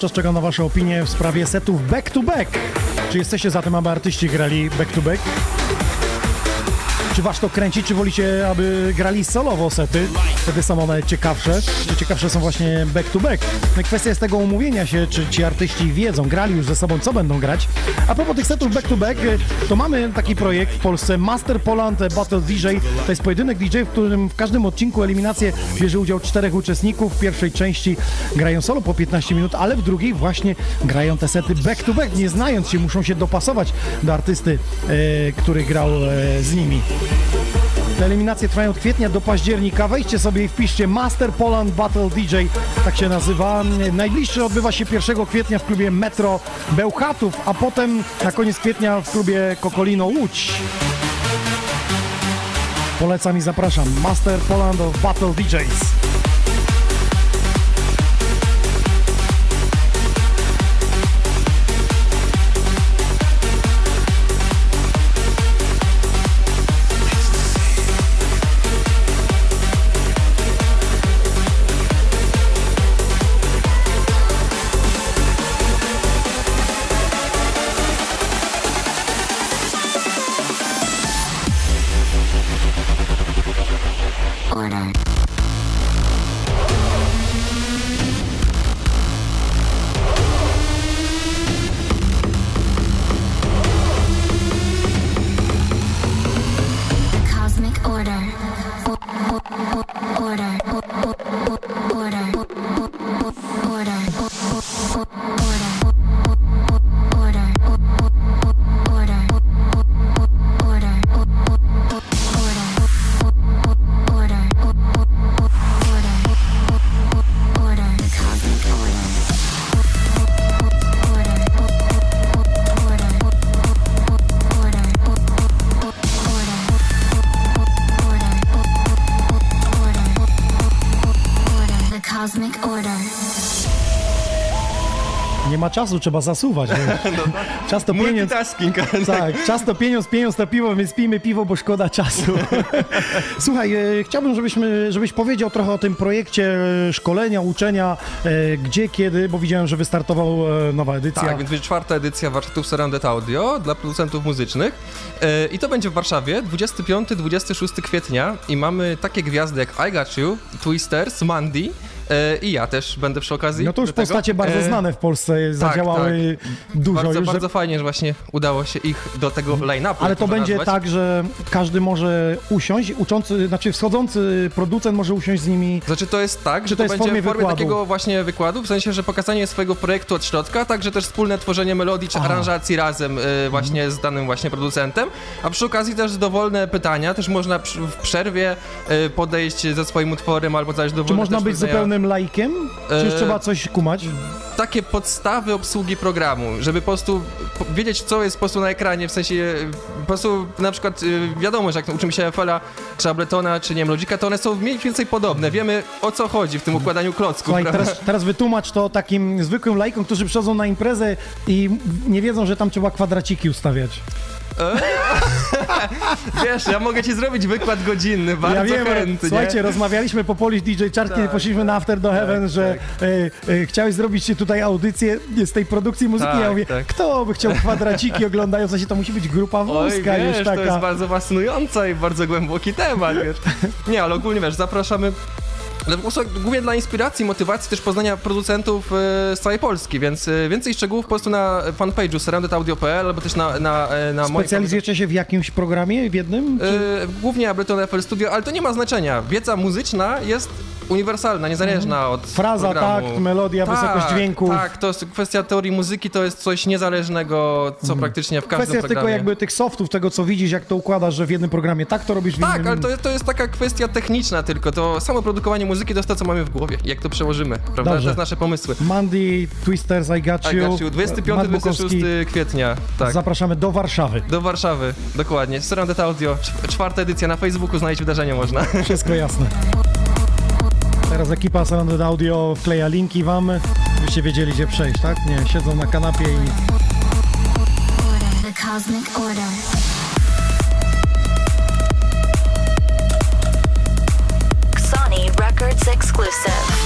czas czekam na wasze opinie w sprawie setów back to back. Czy jesteście za tym, aby artyści grali back to back? Czy was to kręci, czy wolicie, aby grali solowo sety? Wtedy są one ciekawsze. Czy ciekawsze są właśnie back to back? No kwestia jest tego umówienia się, czy ci artyści wiedzą, grali już ze sobą, co będą grać. A propos tych setów back to back, to mamy taki projekt w Polsce, Master Poland Battle DJ. To jest pojedynek DJ, w którym w każdym odcinku eliminację bierze udział czterech uczestników. W pierwszej części grają solo po 15 minut, ale w drugiej właśnie grają te sety back to back. Nie znając się, muszą się dopasować do artysty, e, który grał e, z nimi. Te eliminacje trwają od kwietnia do października. Wejdźcie sobie i wpiszcie Master Poland Battle DJ, tak się nazywa. Najbliższy odbywa się 1 kwietnia w klubie Metro Bełchatów, a potem na koniec kwietnia w klubie Kokolino Łódź. Polecam i zapraszam. Master Poland of Battle DJs. Czasu, trzeba zasuwać. wiesz. Czas to pieniądz. Tak, czas to pieniądz, pieniądz to piwo, więc pijmy piwo, bo szkoda czasu. Słuchaj, e, chciałbym, żebyśmy, żebyś powiedział trochę o tym projekcie e, szkolenia, uczenia, e, gdzie, kiedy, bo widziałem, że wystartował e, nowa edycja. Tak, więc będzie czwarta edycja warsztatów Surrounded Audio dla producentów muzycznych. E, I to będzie w Warszawie 25-26 kwietnia i mamy takie gwiazdy jak I Got You, Twisters, Mandy i ja też będę przy okazji. No to już do tego. postacie bardzo E, znane w Polsce zadziałały dużo Bardzo, już. że- bardzo fajnie, że właśnie udało się ich do tego line-upu. Ale to będzie nazwać. tak, że każdy może usiąść, uczący, znaczy wschodzący producent może usiąść z nimi. Znaczy to jest tak, że to to, jest będzie formie w formie wykładu? takiego właśnie wykładu, w sensie, że pokazanie swojego projektu od środka, także też wspólne tworzenie melodii czy Aha. aranżacji razem y, właśnie z danym właśnie producentem, a przy okazji też dowolne pytania, też można przy, w przerwie y, podejść ze swoim utworem albo coś dowolne Czy można być pytania. Zupełnym laikiem? Czy już E, trzeba coś kumać? Takie podstawy obsługi programu, żeby po prostu wiedzieć, co jest po prostu na ekranie, w sensie po prostu na przykład y, wiadomo, że jak uczymy się FL-a, czy Abletona, czy nie wiem, Logika, to one są mniej więcej podobne, wiemy o co chodzi w tym układaniu klocków, Słuchaj, teraz, teraz wytłumacz to takim zwykłym laikom, którzy przychodzą na imprezę i nie wiedzą, że tam trzeba kwadraciki ustawiać. Wiesz, ja mogę ci zrobić wykład godzinny, bardzo ja wiem, chętnie. słuchajcie, rozmawialiśmy po Polish DJ Chart, kiedy Tak. poszliśmy na After do Heaven, że e, e, chciałeś zrobić tutaj audycję z tej produkcji muzyki. Tak, ja mówię, tak. kto by chciał kwadraciki oglądając, się to musi być grupa Oj, wąska wiesz, już to jest taka. bardzo fascynująca i bardzo głęboki temat, wiesz. Nie, ale ogólnie, wiesz, zapraszamy ale po prostu głównie dla inspiracji, motywacji też poznania producentów e, z całej Polski, więc e, więcej szczegółów po prostu na fanpage'u surroundedaudio.pl albo też na, na, e, na. Specjalizujecie się w jakimś programie, w jednym? Czy... E, głównie Ableton FL Studio, ale to nie ma znaczenia. Wiedza muzyczna jest uniwersalna, niezależna od Mhm. Fraza, programu. takt, melodia, wysokość dźwięków. Tak, to jest kwestia teorii muzyki, to jest coś niezależnego, co praktycznie w każdym. Kwestia jest tylko programie. jakby tych softów, tego co widzisz, jak to układasz, że w jednym programie tak to robisz, w Tak, innym... ale to, to jest taka kwestia techniczna tylko, to samo produkowanie muzyki to jest to, co mamy w głowie, jak to przełożymy, prawda? Dobrze. To jest nasze pomysły. Mandy, Twisters, I Got I You, got you. Matt Bukowski. 25-26 kwietnia, tak. Zapraszamy do Warszawy. Do Warszawy, dokładnie. Surrounded Audio, cz- czwarta edycja na Facebooku, znaleźć wydarzenie można. Wszystko jasne. Teraz ekipa Sounded Audio wkleja linki wam, byście wiedzieli gdzie przejść, tak? Nie, siedzą na kanapie i 100%.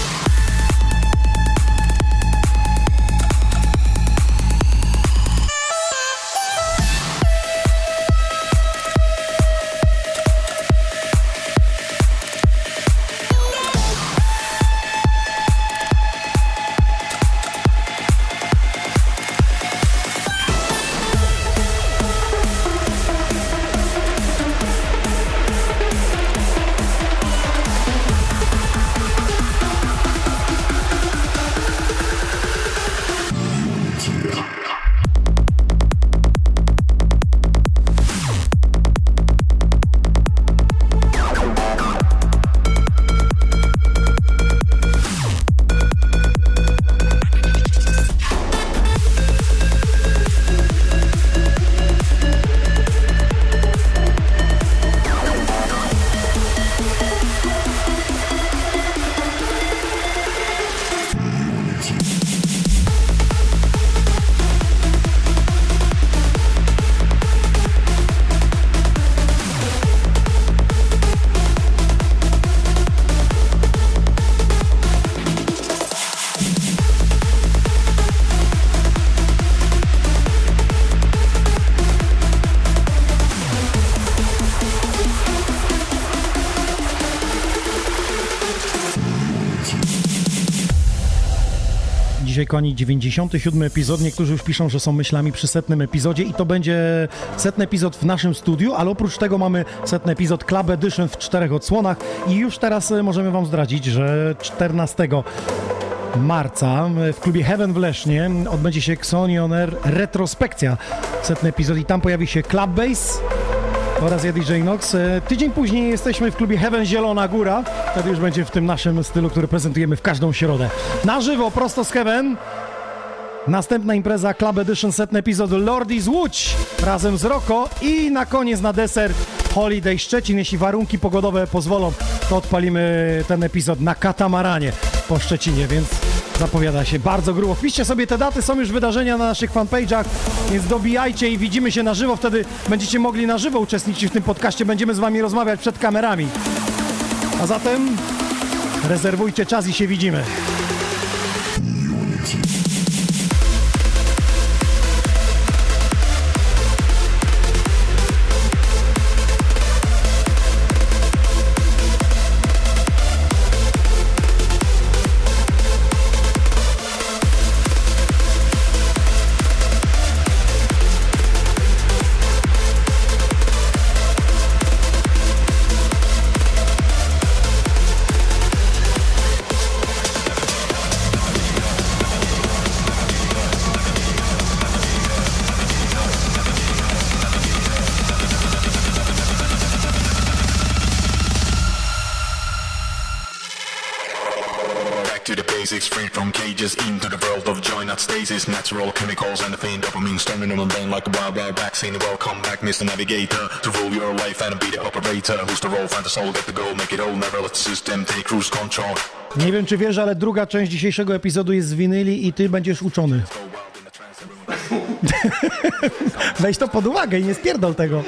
Andrzej Koni, 97 epizod. Niektórzy już piszą, że są myślami przy setnym epizodzie i to będzie setny epizod w naszym studiu, ale oprócz tego mamy setny epizod Club Edition w czterech odsłonach i już teraz e, możemy Wam zdradzić, że 14 marca e, w klubie Heaven w Lesznie odbędzie się Xonioner retrospekcja setny epizod i tam pojawi się Club Base oraz ja DJ Nox. E, tydzień później jesteśmy w klubie Heaven Zielona Góra Wtedy już będzie w tym naszym stylu, który prezentujemy w każdą środę. Na żywo, prosto z heaven. Następna impreza Club Edition, setny epizod Lordies Łódź razem z Roko i na koniec na deser Holiday Szczecin. Jeśli warunki pogodowe pozwolą, to odpalimy ten epizod na katamaranie po Szczecinie, więc zapowiada się bardzo grubo. Wpiszcie sobie te daty, są już wydarzenia na naszych fanpage'ach, więc dobijajcie i widzimy się na żywo, wtedy będziecie mogli na żywo uczestniczyć w tym podcaście, będziemy z wami rozmawiać przed kamerami. A zatem rezerwujcie czas i się widzimy. It's natural chemicals and the fiend dopamine Storming on the lane like a wild, wild vaccine. Welcome back, Mr. Navigator To rule your life and be the operator. Who's the role, find the soul, get the goal Make it all, never let the system take cruise control. Nie wiem czy wiesz, ale druga część dzisiejszego epizodu jest z winyli i ty będziesz uczony. Weź to pod uwagę i nie spierdol tego.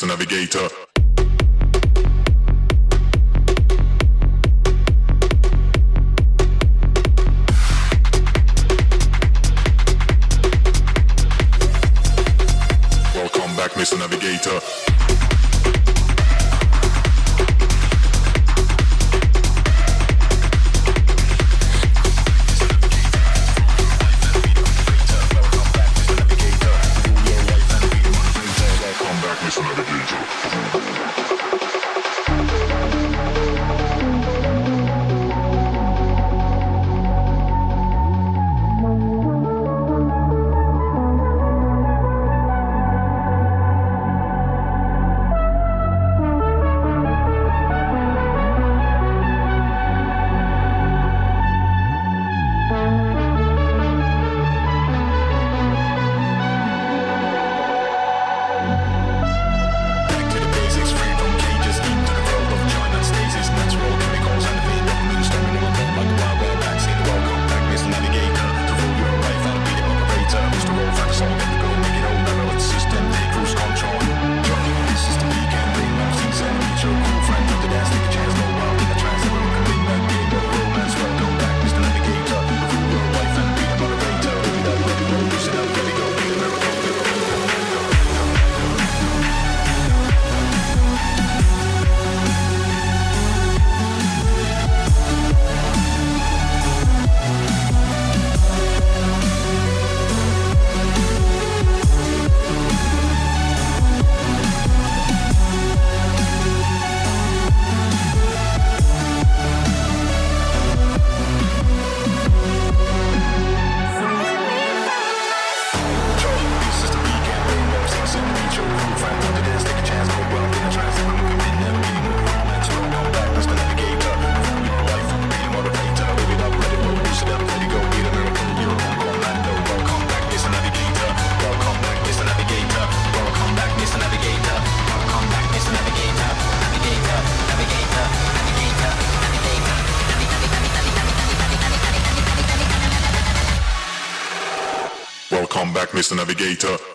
just a navigator. the navigator.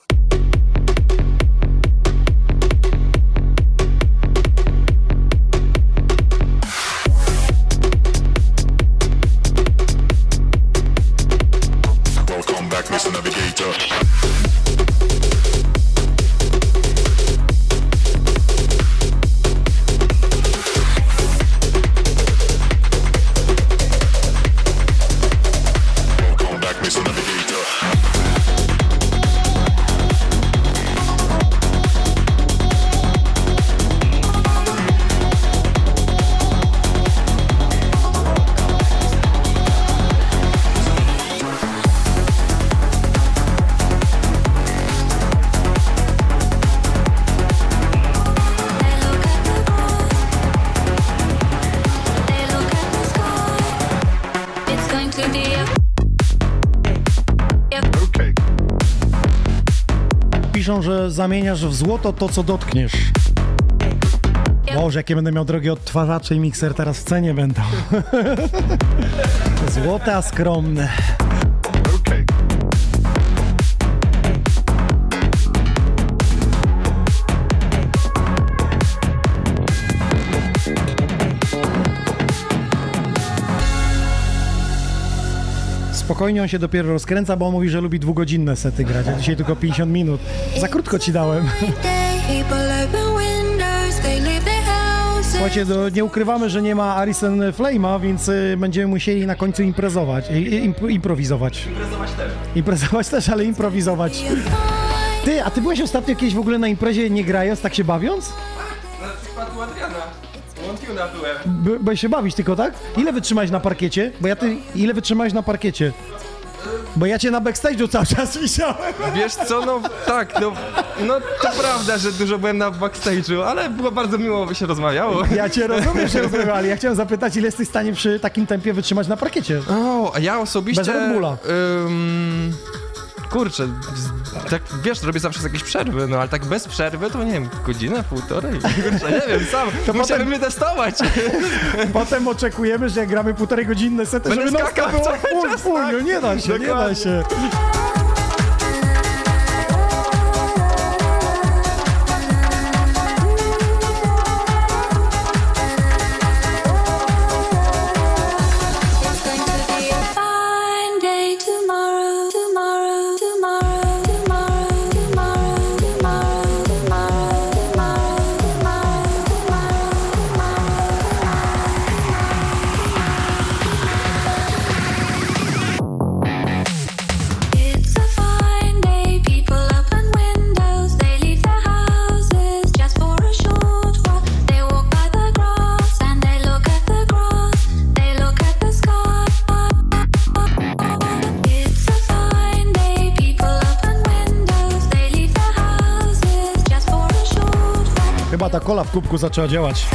Że zamieniasz w złoto to, co dotkniesz. Boże, jakie będę miał drogie odtwarzacze i mikser teraz w cenie będą. Złote, a skromne. Spokojnie on się dopiero rozkręca, bo on mówi, że lubi dwugodzinne sety grać, a dzisiaj tylko 50 minut. Za krótko ci dałem. Słuchajcie, no, nie ukrywamy, że nie ma Arisen Flame'a, więc y, będziemy musieli na końcu imprezować, i- i- imp, improwizować. Imprezować też. Imprezować też, ale improwizować. Ty, a ty byłeś ostatnio jakieś w ogóle na imprezie nie grając, tak się bawiąc? Łąkiuna byłem. By, byłeś się bawić tylko, tak? Ile wytrzymałeś na parkiecie? Bo ja ty, ile wytrzymałeś na parkiecie? Bo ja cię na backstage'u cały czas wisiałem. Wiesz co, no tak, no, no to prawda, że dużo byłem na backstage'u, ale było bardzo miło, by się rozmawiało. Ja cię rozumiem, że rozmawiali. Ja chciałem zapytać, ile jesteś w stanie przy takim tempie wytrzymać na parkiecie? O, a ja osobiście... Bez Red Bulla. ym, kurczę, tak wiesz, robię zawsze jakieś przerwy, no ale tak bez przerwy to nie wiem, godzinę, półtorej? Kurczę, nie wiem, sam, To musiałem potem- testować. Potem oczekujemy, że jak gramy półtorej godzinne sety, Będę żeby non skakał było full, full. tak. No nie da się, nie da Dokładnie. się. Kola w kubku zaczęła działać.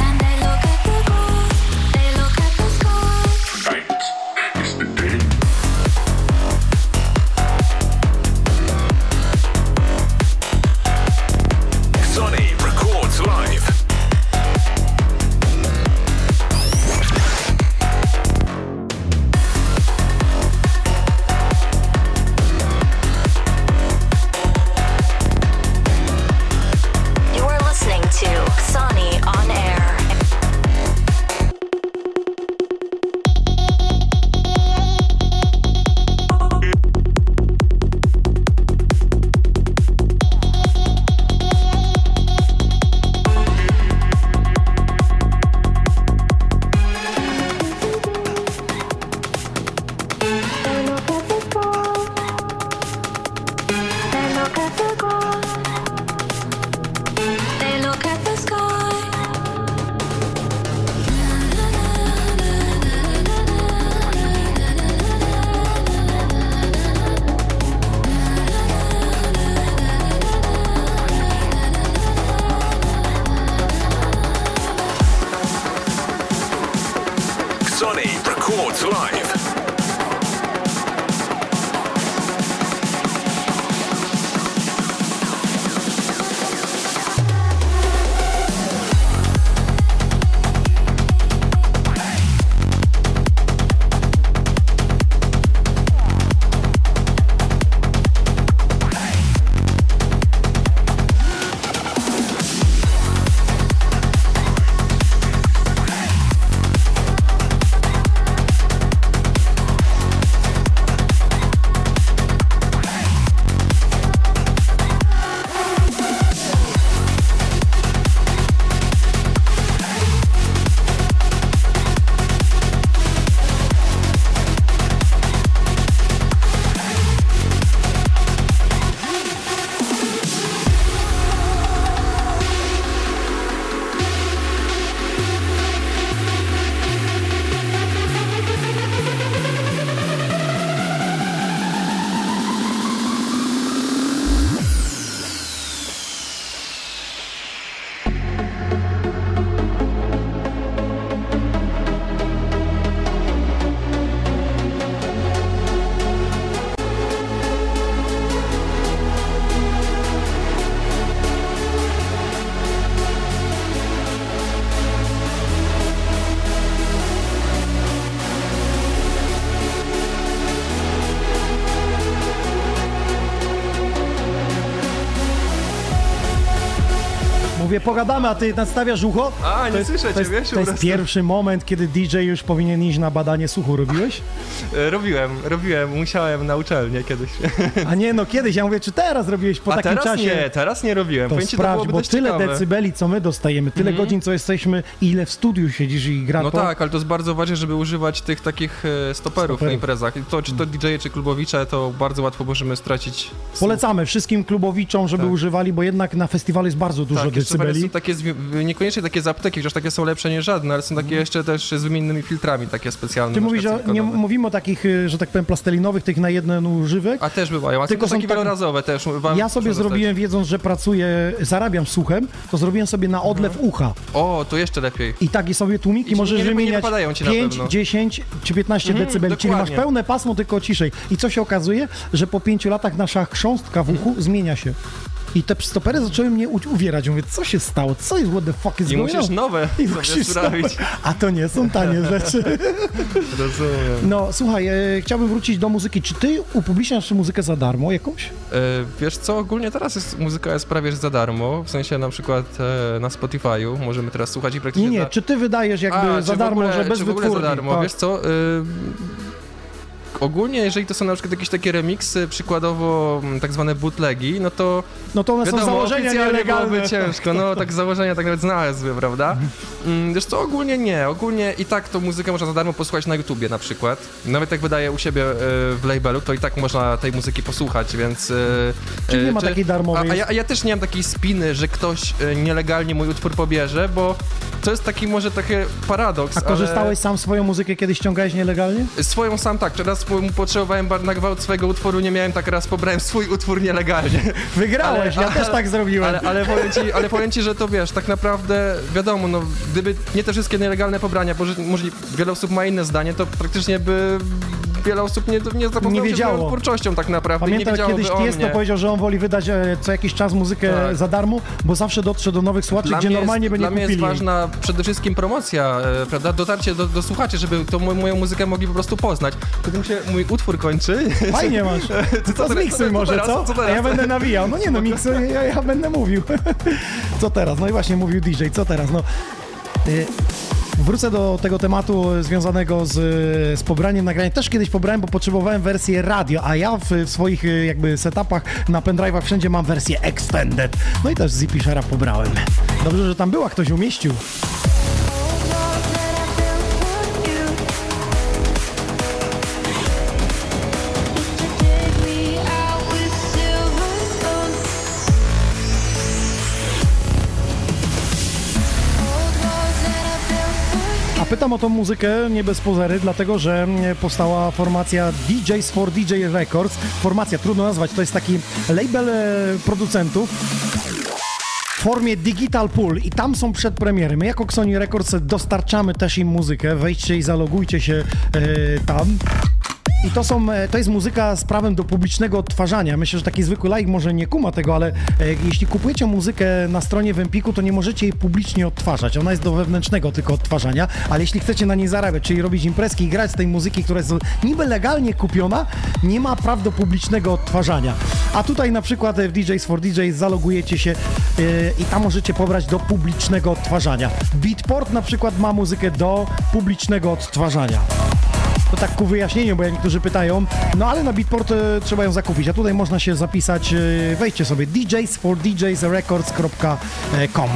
Pogadamy, a ty nastawiasz ucho? A, nie to jest, słyszę to jest, ciebie, się To jest pierwszy moment, kiedy DJ już powinien iść na badanie słuchu. Robiłeś? E, Robiłem, robiłem, musiałem na uczelnię kiedyś. A nie, no kiedyś. Ja mówię, czy teraz robiłeś po A takim teraz czasie? nie, teraz nie robiłem. To Powiem ci, sprawdź, byłoby bo tyle ciekawe. Mhm. decybeli, co my dostajemy, tyle godzin, co jesteśmy, ile w studiu siedzisz i gra No to. tak, ale to jest bardzo ważne, żeby używać tych takich stoperów, Stoperów. na imprezach. To, czy to DJ, czy klubowicze, to bardzo łatwo możemy stracić. Polecamy wszystkim klubowiczom, żeby Tak. używali, bo jednak na festiwalu jest bardzo dużo tak, decybeli. są takie, niekoniecznie takie z apteki, chociaż takie są lepsze niż żadne, ale są takie jeszcze też z wymiennymi filtrami, takie specjalne. Ty mówisz, że nie mówimy o takich, y, że tak powiem, plastelinowych, tych na jeden używek. A też bywają, a Tylko są takie takie- wielorazowe też. Ja sobie zrobiłem, wiedząc, że pracuję, zarabiam słuchem, to zrobiłem sobie na odlew Mhm. ucha. O, to jeszcze lepiej. I takie sobie tłumiki I możesz nie- nie wymieniać wypadają ci na 5, pewno. 10 czy 15 Mhm, decybeli, czyli masz dokładnie. pełne pasmo, tylko ciszej. I co się okazuje? Że po 5 latach nasza chrząstka w uchu Mhm. zmienia się. I te stopery zaczęły mnie uwierać. Mówię, co się stało? Co jest, what the fuck is I going musisz on? nowe I musisz sprawić. nowe. A to nie są tanie rzeczy. Rozumiem. No, słuchaj, e, chciałbym wrócić do muzyki. Czy ty upubliczniasz muzykę za darmo jakąś? E, wiesz co, ogólnie teraz jest, muzyka jest prawie za darmo, w sensie na przykład e, na Spotify'u możemy teraz słuchać i Nie, praktycznie... nie, za... czy ty wydajesz jakby A, za darmo, ogóle, że bez czy w ogóle za darmo, tak. wiesz co... Y... Ogólnie, jeżeli to są na przykład jakieś takie remiksy, przykładowo m, tak zwane bootlegi, no to No to one są wiadomo, założenia oficjalnie nielegalne. byłoby ciężko, no tak założenia tak nawet znalazły, prawda? Mm, Wiesz co, ogólnie nie, ogólnie i tak tą muzykę można za darmo posłuchać na YouTubie na przykład. Nawet jak wydaje u siebie e, w labelu, to i tak można tej muzyki posłuchać, więc... e, Czyli nie e, ma takiej darmowej. A, a, ja, a ja też nie mam takiej spiny, że ktoś nielegalnie mój utwór pobierze, bo to jest taki może taki paradoks, A ale- korzystałeś sam swoją muzykę, kiedyś ściągałeś nielegalnie? Swoją sam tak, raz potrzebowałem na gwałt swojego utworu, nie miałem, tak raz pobrałem swój utwór nielegalnie. Wygrałeś, Ale- ja też ale- tak zrobiłem. Ale, ale, powiem ci, ale powiem ci, że to wiesz, tak naprawdę wiadomo, no gdyby nie te wszystkie nielegalne pobrania, bo że- może wiele osób ma inne zdanie, to praktycznie by wiele osób nie, nie zapoznało Nie się z wiedziało. moją twórczością tak naprawdę nie Pamiętam, wiedziałoby kiedyś Tiesto powiedział, że on woli wydać e, co jakiś czas muzykę Tak. za darmo, bo zawsze dotrze do nowych słuchaczy, Dla gdzie normalnie jest, by nie Dla mnie jest ważna przede wszystkim promocja, e, prawda? Dotarcie do, do słuchaczy, żeby tą mo- moją muzykę mogli po prostu poznać. Kiedy mi się mój utwór kończy. Fajnie masz. Co To teraz- zmiksuj co- co może, co? A ja będę nawijał. No nie no, ja, ja będę mówił. Co teraz? No i właśnie mówił DJ, co teraz? No... y, Wrócę do tego tematu związanego z, z pobraniem nagrania. Też kiedyś pobrałem, bo potrzebowałem wersję radio, a ja w, w swoich y, jakby setupach na pendrive'ach wszędzie mam wersję extended. No i też z pobrałem. Dobrze, że tam była, ktoś umieścił. O tą muzykę nie bez pozery, dlatego że powstała formacja DJs for DJ Records. Formacja, trudno nazwać, to jest taki label e, producentów w formie Digital Pool i tam są przedpremiery. My jako Sony Records dostarczamy też im muzykę. Wejdźcie i zalogujcie się e, tam. I to, są, e, to jest muzyka z prawem do publicznego odtwarzania. Myślę, że taki zwykły laik może nie kuma tego, ale e, jeśli kupujecie muzykę na stronie w Empiku, to nie możecie jej publicznie odtwarzać. Ona jest do wewnętrznego tylko odtwarzania, ale jeśli chcecie na niej zarabiać, czyli robić imprezki i grać z tej muzyki, która jest niby legalnie kupiona, nie ma praw do publicznego odtwarzania. A tutaj na przykład e, w DJs for DJs zalogujecie się i tam możecie pobrać do publicznego odtwarzania. Beatport na przykład ma muzykę do publicznego odtwarzania. To tak ku wyjaśnieniu, bo jak niektórzy pytają, no ale na Beatport e, trzeba ją zakupić, a tutaj można się zapisać, e, wejdźcie sobie djsfordjsrecords.com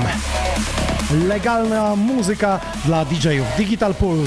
Legalna muzyka dla DJ-ów, Digital Pool.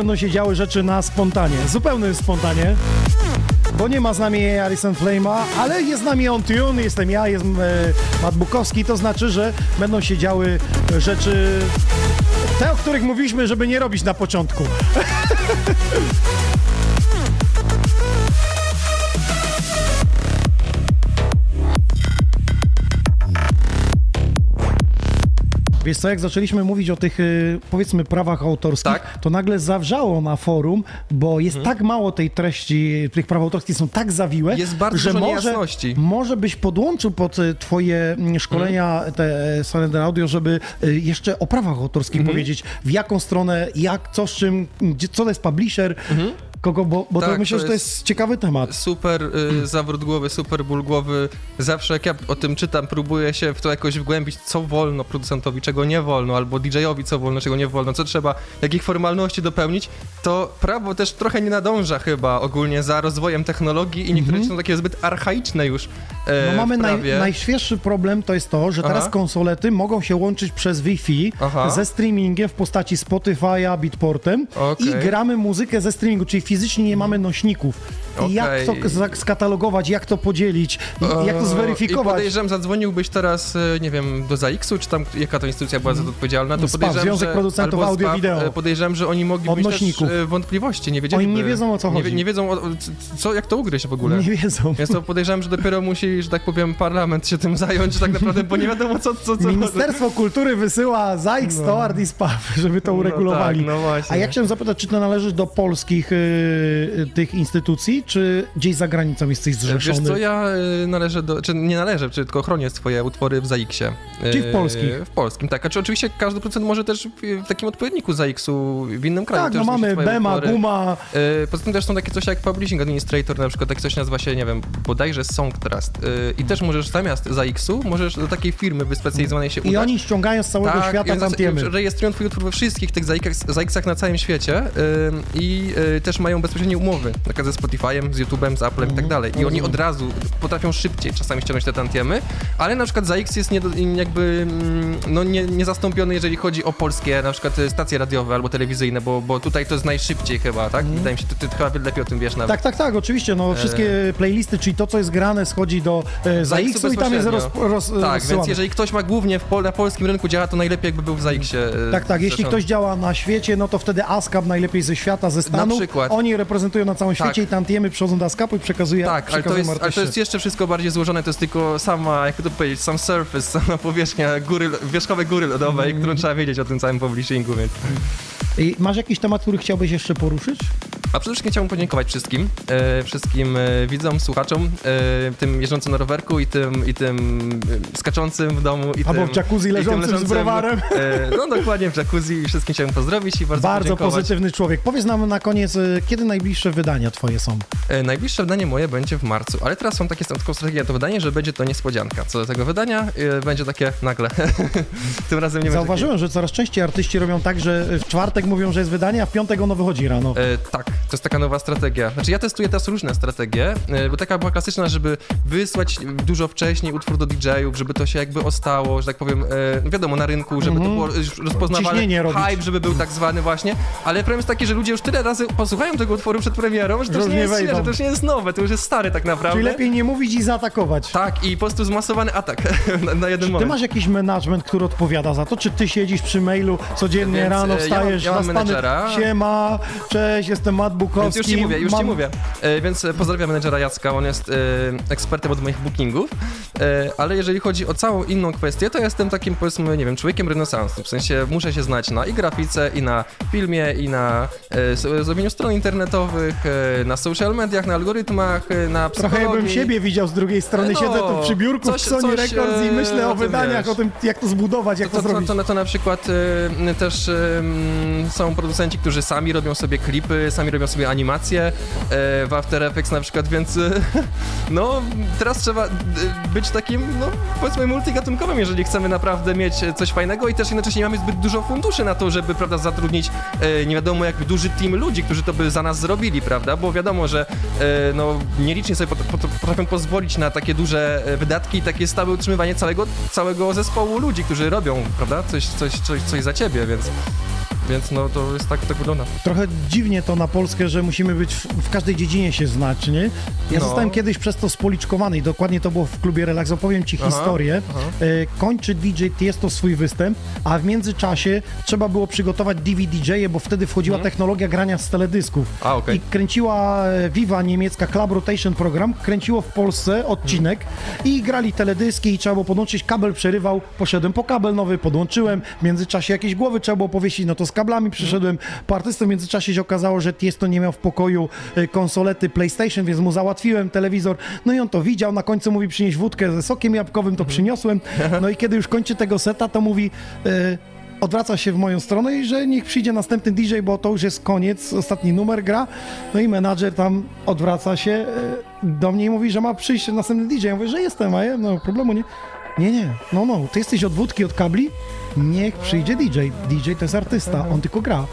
Będą się działy rzeczy na spontanie, zupełnym spontanie. Bo nie ma z nami Alison Flame'a, ale jest z nami on tune, jestem ja, jest e, Matt Bukowski, to znaczy, że będą się działy rzeczy te, o których mówiliśmy, żeby nie robić na początku. Wiesz co, jak zaczęliśmy mówić o tych, y, powiedzmy, prawach autorskich, Tak. to nagle zawrzało na forum, bo jest tak mało tej treści, tych praw autorskich są tak zawiłe, Jest bardzo że dużo może, może byś podłączył pod y, twoje mm, szkolenia Mhm. te e, Silent Audio, żeby y, jeszcze o prawach autorskich Mhm. powiedzieć, w jaką stronę, jak, co z czym, gdzie, co to jest publisher, kogo, bo, bo to Tak, myślę, to że to jest- ciekawy temat. Super y, zawrót głowy, super ból głowy. Zawsze jak ja o tym czytam, próbuję się w to jakoś wgłębić, co wolno producentowi, czego nie wolno, albo DJ-owi, co wolno, czego nie wolno, co trzeba, jakich formalności dopełnić, to prawo też trochę nie nadąża chyba ogólnie za rozwojem technologii i niektóre rzeczy są takie zbyt archaiczne już e, No mamy naj, najświeższy problem, to jest to, że teraz Aha. konsolety mogą się łączyć przez Wi-Fi Aha. ze streamingiem w postaci Spotify'a, Bitportem Okej. i gramy muzykę ze streamingu, czyli fizycznie nie mamy nośników. I jak to skatalogować, jak to podzielić, i jak to I zweryfikować. podejrzewam, zadzwoniłbyś teraz, e, nie wiem, do ZAX-u, czy tam jaka to instytucja była za to odpowiedzialna, to SPAW, podejrzewam, Związek że, Producentów Audio SPAW, Wideo. e, Podejrzewam, że oni mogliby mieć też e, wątpliwości, nie wiedzieliby. Oni nie wiedzą, o co Nie, chodzi. wie- nie wiedzą, o, co, jak to ugryźć w ogóle. Nie wiedzą. Więc to podejrzewam, że dopiero musi, że tak powiem, parlament się tym zająć, tak naprawdę, bo nie wiadomo, co... co, co Ministerstwo Kultury wysyła ZAIX, No. TOARD i SPAW, żeby to No uregulowali. tak, no właśnie. A ja chciałem zapytać, czy to należy do polskich y, tych instytucji, czy gdzieś za granicą jesteś zrzeszony? Wiesz co, ja y, należę do, czy nie należę, czy tylko chronię swoje utwory w ZAX-ie. Czyli w Y, polskich? W polskim, tak. A czy oczywiście każdy producent może też w, takim odpowiedniku ZAX-u w innym kraju tak, też no mamy Bema, utwory. Guma, Y, Poza tym też są takie coś jak Publishing Administrator, na przykład tak coś nazywa się, nie wiem, bodajże Song Trust. Y, I też możesz zamiast ZAX-u, możesz do takiej firmy wyspecjalizowanej się i udać. oni ściągają z całego tak, świata i tantiemy. rejestrują twój utwór we wszystkich tych ZAX-ach na całym świecie i y, też mają bezpośrednie umowy, na przykład ze Spotify'em, z YouTube'em, z Apple'em i tak dalej. I oni od razu potrafią szybciej czasami ściągnąć te tantiemy, ale na przykład ZAX jest nie, jakby mm, no, nie, niezastąpiony, jeżeli chodzi o polskie na przykład y, stacje radiowe albo telewizyjne, bo, bo tutaj to jest najszybciej chyba, tak? Wydaje mi się, ty, ty chyba lepiej o tym wiesz nawet. Tak, tak, tak, oczywiście, no wszystkie playlisty, czyli to, co jest grane, schodzi do e, ZAX-u i tam jest roz, roz, Tak, więc jeżeli ktoś ma głównie w pol- na polskim rynku działa, to najlepiej jakby był w ZAX-ie. y, Tak, tak, jeśli ktoś działa na świecie, no to wtedy ASCAP najlepiej ze świata, ze Stanów. przykład. Oni reprezentują na całym Tak. świecie i tantiemy przychodzą do ASCAPu i przekazuje, Tak, ale to, przekazują jest, ale to jest jeszcze wszystko bardziej złożone, to jest tylko sama, jak to powiedzieć, sam surface, sama powierzchnia góry, wierzchowej góry lodowej, Mm. którą trzeba wiedzieć o tym całym publishingu, więc... I masz jakiś temat, który chciałbyś jeszcze poruszyć? A przede wszystkim chciałbym podziękować wszystkim, e, wszystkim e, widzom, słuchaczom, e, tym jeżdżącym na rowerku i tym, i tym e, skaczącym w domu i Albo tym... w jacuzzi tym leżącym z browarem. E, no dokładnie, w jacuzzi i wszystkim chciałem pozdrowić i bardzo, Bardzo pozytywny człowiek. Powiedz nam na koniec, y, kiedy najbliższe wydania twoje są? E, Najbliższe wydanie moje będzie w marcu, ale teraz są takie taką strategię to wydanie, że będzie to niespodzianka. Co do tego wydania e, będzie takie nagle. Tym razem nie Zauważyłem, że coraz częściej artyści robią tak, że w czwartek mówią, że jest wydanie, a w piątek ono wychodzi rano. E, tak, to jest taka nowa strategia. Znaczy ja testuję teraz różne strategie, e, bo taka była klasyczna, żeby wysłać dużo wcześniej utwór do DJ-ów, żeby to się jakby ostało, że tak powiem, e, no wiadomo, na rynku, żeby to było już rozpoznawane. Ciśnienie robić. Hype, żeby był tak zwany właśnie, ale problem jest taki, że ludzie już tyle razy posłuchają tego utworu przed premierą, że to już nie nie jest świeże, to już nie jest nowe, to już jest stary tak naprawdę. Czyli lepiej nie mówić i zaatakować. Tak, i po prostu zmasowany atak na, na jeden Ty moment. masz jakiś management, który odpowiada za to? Czy ty siedzisz przy mailu codziennie Więc, rano, e, ja mam- wstajesz ja mam na stany, siema, cześć, jestem Matt Bukowski. Więc już ci mówię, już mam- ci mówię. E, więc e, pozdrawiam menedżera Jacka, on jest ekspertem od moich bookingów, ale jeżeli chodzi o całą inną kwestię, to jestem takim, powiedzmy, nie wiem, człowiekiem renesansu, w sensie muszę się znać na i grafice, i na filmie, i na zrobieniu stron internetowych, e, na social mediach, na algorytmach, e, na Trochę psychologii. jakbym siebie widział z drugiej strony, No, siedzę tu przy biurku coś- w Sony coś, Records i e, myślę o o wydaniach, wiesz. o tym jak to zbudować, jak to, to, to, zrobić. to, to, to na przykład y, też y, są producenci, którzy sami robią sobie klipy, sami robią sobie animacje y, w After Effects na przykład, więc no teraz trzeba być takim, no powiedzmy multigatunkowym, jeżeli chcemy naprawdę mieć coś fajnego i też jednocześnie nie mamy zbyt dużo funduszy na to, żeby prawda zatrudnić nie wiadomo jak duży team ludzi, którzy to by za nas zrobili, prawda, bo wiadomo, że y, no nielicznie sobie pot, pot, potrafią pozwolić na takie duże y, wydatki i takie stałe utrzymywanie całego, całego zespołu ludzi, którzy robią, prawda, coś, coś, coś, coś za ciebie, więc, więc no to jest tak, tak wygląda. Trochę dziwnie to na Polskę, że musimy być w, w każdej dziedzinie się znać, nie? Ja No. zostałem kiedyś przez to spoliczkowany i dokładnie to było w klubie Relax. Opowiem ci Aha, historię. aha. E, kończy DJ Tiesto swój występ, a w międzyczasie trzeba było przygotować DVD-je, bo wtedy wchodziła technologia grania z teledysków. A, okej. I kręciła e, Viva niemiecka Club Rotation program, kręciło w Polsce odcinek i grali teledyski i trzeba było podłączyć, kabel przerywał, poszedłem po kabel nowy, podłączyłem, w międzyczasie jakieś głowy trzeba było powiesić, no to z kablami przyszedłem po artystę, w międzyczasie się okazało, że Tiesto nie miał w pokoju e, konsolety PlayStation, więc mu załatwiłem telewizor, no i on to widział, na końcu mówi przynieść wódkę ze sokiem jabłkowym, to przyniosłem, no i kiedy już kończy tego seta, to mówi... e, odwraca się w moją stronę i że niech przyjdzie następny DJ, bo to już jest koniec, ostatni numer gra. No i menadżer tam odwraca się e, do mnie i mówi, że ma przyjść następny DJ. Ja mówię, że jestem, a ja, no problemu nie. Nie, nie, no, no, ty jesteś od wódki, od kabli? Niech przyjdzie DJ. DJ to jest artysta, on tylko gra.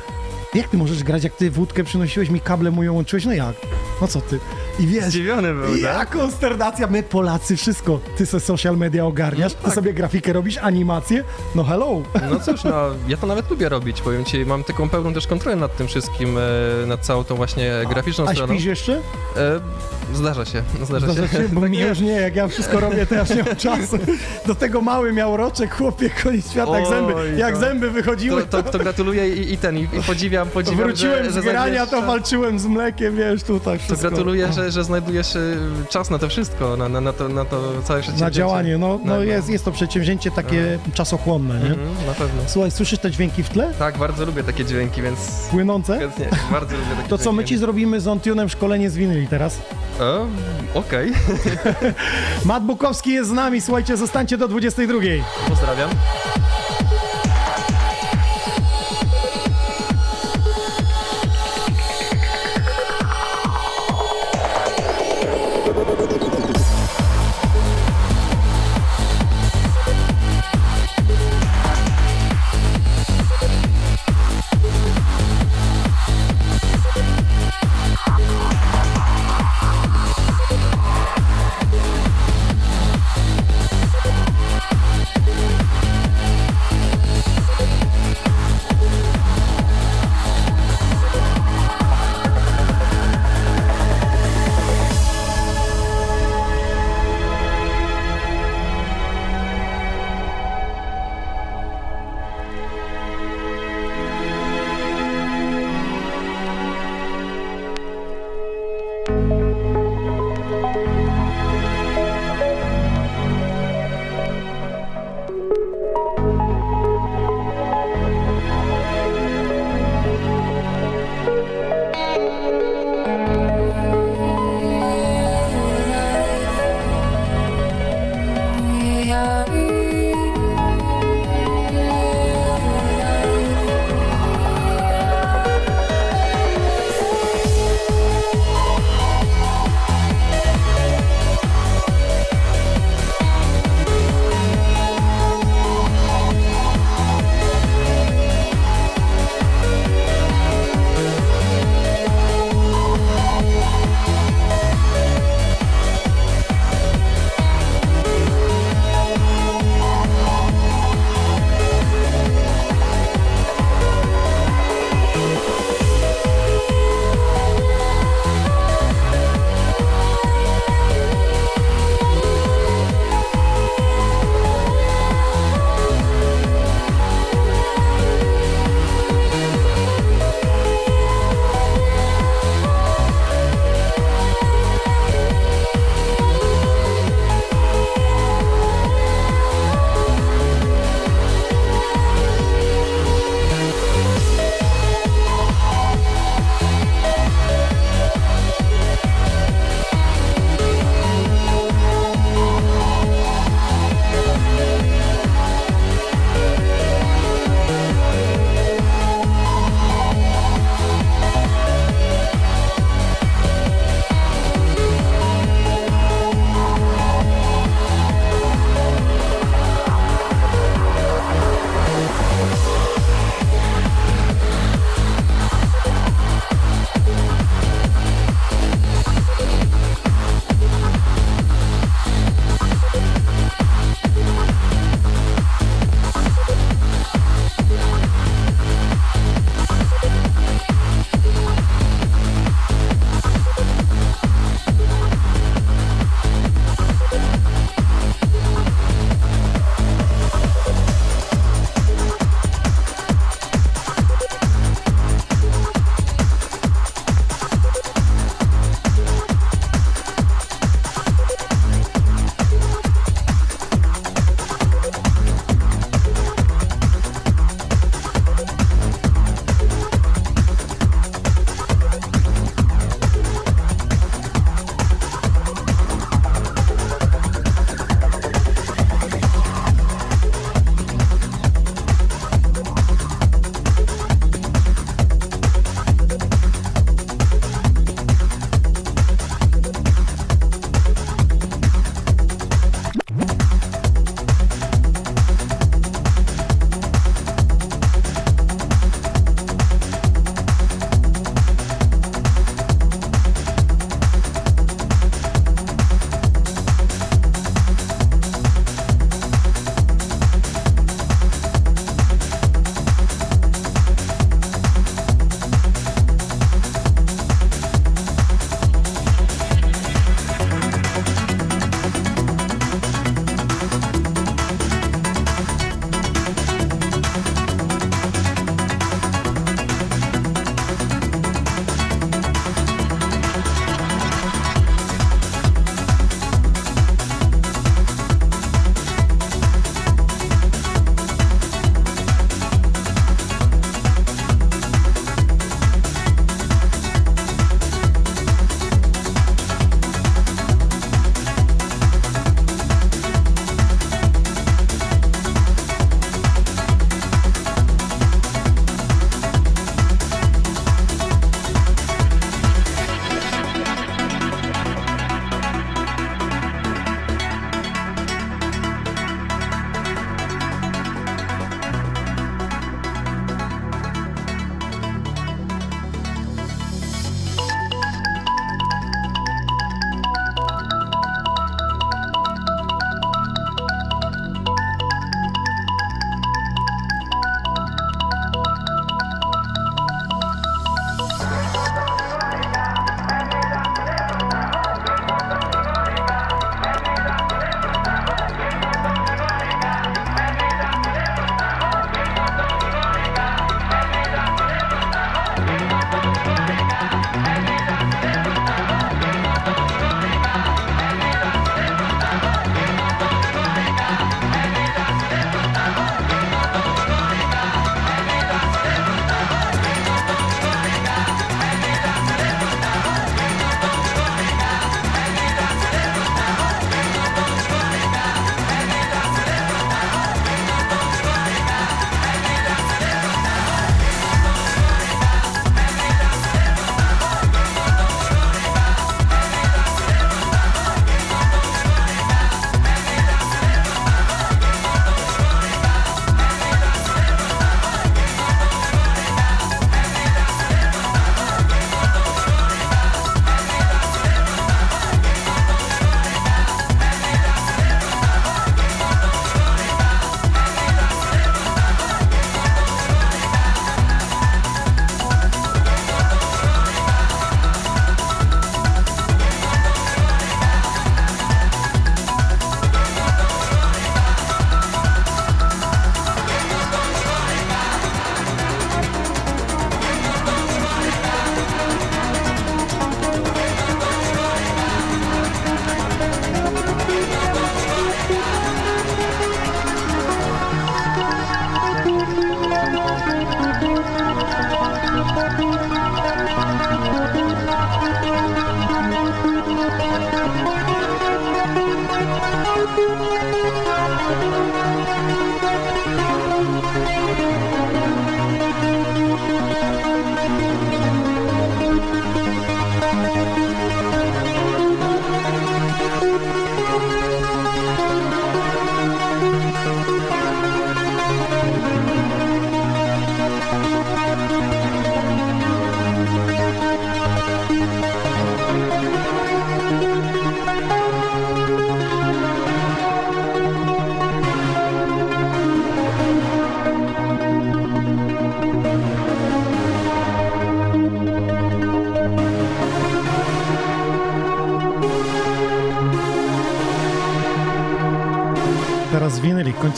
Jak ty możesz grać, jak ty wódkę przynosiłeś mi kable mu ją łączyłeś? No jak? No co ty? I wiesz, Zdziwiony był, ja tak? konsternacja, my Polacy wszystko. Ty se social media ogarniasz, ty sobie grafikę robisz, animację, no hello. No cóż, no, ja to nawet lubię robić, powiem ci, mam taką pełną też kontrolę nad tym wszystkim, e, nad całą tą właśnie graficzną A stroną. śpisz jeszcze? E, zdarza się, zdarza, Zdarza się. się, bo Tak mi już nie, jak ja wszystko robię, to ja już nie mam czasu. Do tego mały miał roczek, chłopie, koniec świata, jak zęby, jak to- zęby wychodziły, To, to, to gratuluję i, i ten, i, podziwiam, podziwiam, wróciłem że, z grania, to walczyłem z mlekiem, wiesz, tutaj To wszystko. gratuluję, że, że znajdujesz e, czas na to wszystko, na, na, na, to, na to całe Na przedsięwzięcie. działanie, no, no No, no. jest, jest to przedsięwzięcie takie czasochłonne, nie? Mhm, na pewno. Słuchaj, słyszysz te dźwięki w tle? Tak, bardzo lubię takie dźwięki, więc Płynące? chętnie, bardzo lubię takie To co, my dźwięki. ci zrobimy z OnTune'em szkolenie z winyli teraz? Okej, Matt Bukowski jest z nami, słuchajcie, zostańcie do 22. pozdrawiam.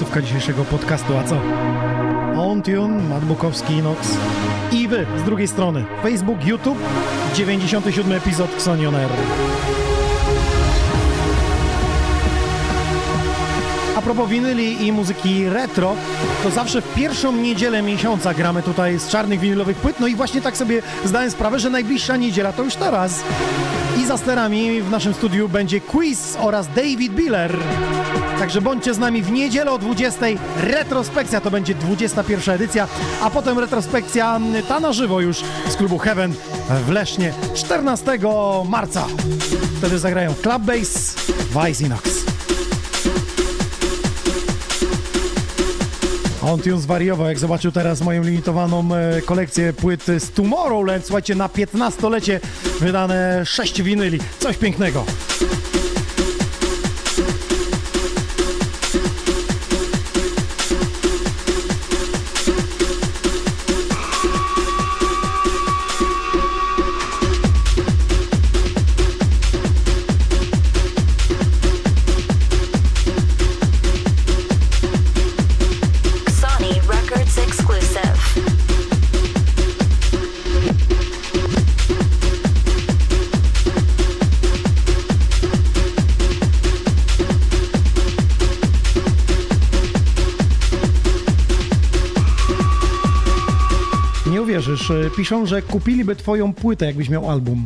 Końcówka dzisiejszego podcastu, a co? On Tune, Matt Bukowski, Inox i wy z drugiej strony. Facebook, YouTube, 97 epizod Xonion Air. A propos winyli i muzyki retro, to zawsze w pierwszą niedzielę miesiąca gramy tutaj z czarnych winylowych płyt. No i właśnie tak sobie zdałem sprawę, że najbliższa niedziela to już teraz. I za sterami w naszym studiu będzie quiz oraz David Biller. Także bądźcie z nami w niedzielę o 20. Retrospekcja to będzie 21 edycja, a potem retrospekcja mm, ta na żywo już z klubu Heaven w Lesznie 14 marca. Wtedy zagrają Club Bass, Vice Inox. On tu zwariował, jak zobaczył teraz moją limitowaną e, kolekcję płyt z Tomorrowland. Słuchajcie, na 15-lecie wydane 6 winyli. Coś pięknego. Piszą, że kupiliby twoją płytę, jakbyś miał album.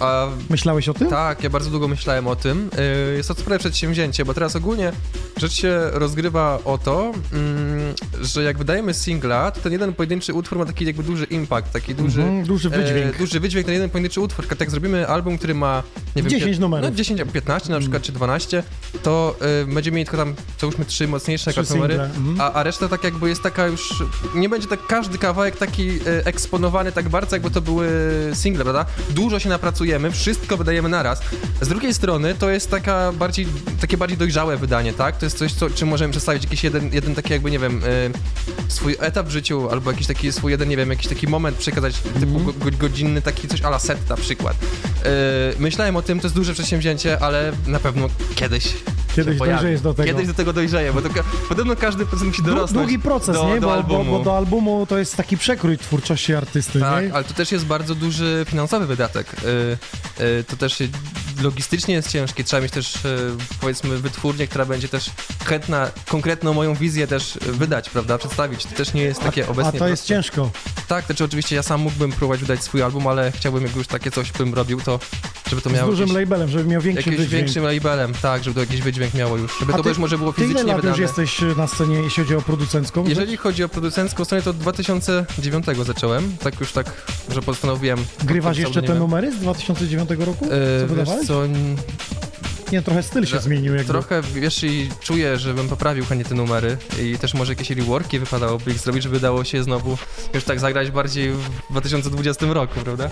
A Myślałeś o tym? Tak, ja bardzo długo myślałem o tym. Yy, Jest to spore przedsięwzięcie, bo teraz ogólnie rzecz się rozgrywa o to, mm, że jak wydajemy singla, to ten jeden pojedynczy utwór ma taki jakby duży impact, taki duży... Mhm, duży wydźwięk. E, duży wydźwięk na jeden pojedynczy utwór. Tak jak zrobimy album, który ma, nie wiem... 10 pię- numerów. No 10 albo 15 na przykład, czy 12, to y, będziemy mieli tylko tam, załóżmy, trzy mocniejsze Trzy numery, mhm. a, a reszta tak jakby jest taka już... Nie będzie tak każdy kawałek taki y, eksponowany tak bardzo, jakby to były single, prawda? Dużo się napracujemy, wszystko wydajemy naraz. Z drugiej strony to jest taka bardziej, takie bardziej dojrzałe wydanie, tak? To jest coś, co, czym możemy przedstawić jakiś jeden, jeden taki jakby, nie wiem, y, swój etap w życiu, albo jakiś taki swój jeden, nie wiem, jakiś taki moment przekazać, typu Mhm. go, go, godzinny, taki coś ala set na przykład. Y, myślałem o tym, to jest duże przedsięwzięcie, ale na pewno kiedyś Kiedyś dojrzejesz do tego. Kiedyś do tego dojrzeje, bo to, ka- podobno każdy procent musi dorosnąć Długi proces, do, nie? do bo, albumu. Bo, bo do albumu to jest taki przekrój twórczości artysty, Tak, nie? ale to też jest bardzo duży finansowy wydatek. Y, y, to też logistycznie jest ciężkie. Trzeba mieć też, y, powiedzmy, wytwórnię, która będzie też chętna konkretną moją wizję też wydać, prawda, przedstawić. To też nie jest takie A obecnie to jest proste. ciężko. Tak, to czy oczywiście ja sam mógłbym próbować wydać swój album, ale chciałbym, jak już takie coś bym robił, to żeby to Z miało dużym jakiś, labelem, żeby miał większy jakimś wydźwięk. większym labelem, tak, żeby to jakiś wydźwięk miało już. Żeby A to ty- już może było Ty ile fizycznie lat już jesteś na scenie, jeśli chodzi o producencką? Jeżeli chodzi o producencką stronę, to od 2009 zacząłem. Tak już tak, że postanowiłem. Grywasz jeszcze te numery z 2009 roku? E, Co wiesz wydawałeś? Co, n- Nie, trochę styl się że- zmienił jakby. trochę, wiesz, i czuję, żebym poprawił chętnie te numery i też może jakieś reworki wypadałoby ich zrobić, żeby dało się znowu już tak zagrać bardziej w 2020 roku, prawda?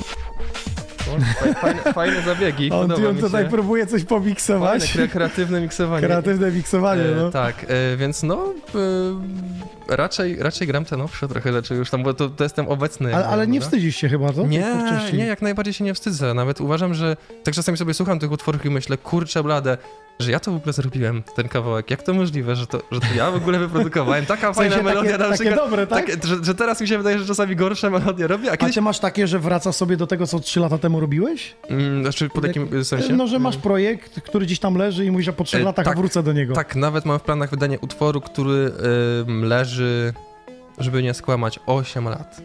Fajne, fajne zabiegi, On, on tutaj się. próbuje coś Fajne, pomiksować. kre- kreatywne miksowanie. Kreatywne miksowanie, E, no. Tak, e, więc no, e, raczej, raczej gram te nowsze trochę rzeczy już tam, bo to, to jestem obecny. Ale, ale nie wstydzisz się chyba, to? Nie, nie, jak najbardziej się nie wstydzę. Nawet uważam, że tak czasami sobie słucham tych utworów i myślę, kurczę blade, że ja to w ogóle zrobiłem, ten kawałek. Jak to możliwe, że to, że to ja w ogóle wyprodukowałem? Taka W sensie fajna melodia takie, na takie przykład. dobre, tak? Takie, że, że teraz mi się wydaje, że czasami gorsze melodie robię, a A kiedyś... ty masz takie, że wracasz sobie do tego, co 3 lata temu robiłeś? Mm, znaczy, pod jakim sensie? No, że masz projekt, który gdzieś tam leży i mówisz, że po 3 E, latach tak, wrócę do niego. Tak, nawet mam w planach wydanie utworu, który ym, leży, żeby nie skłamać, 8 lat.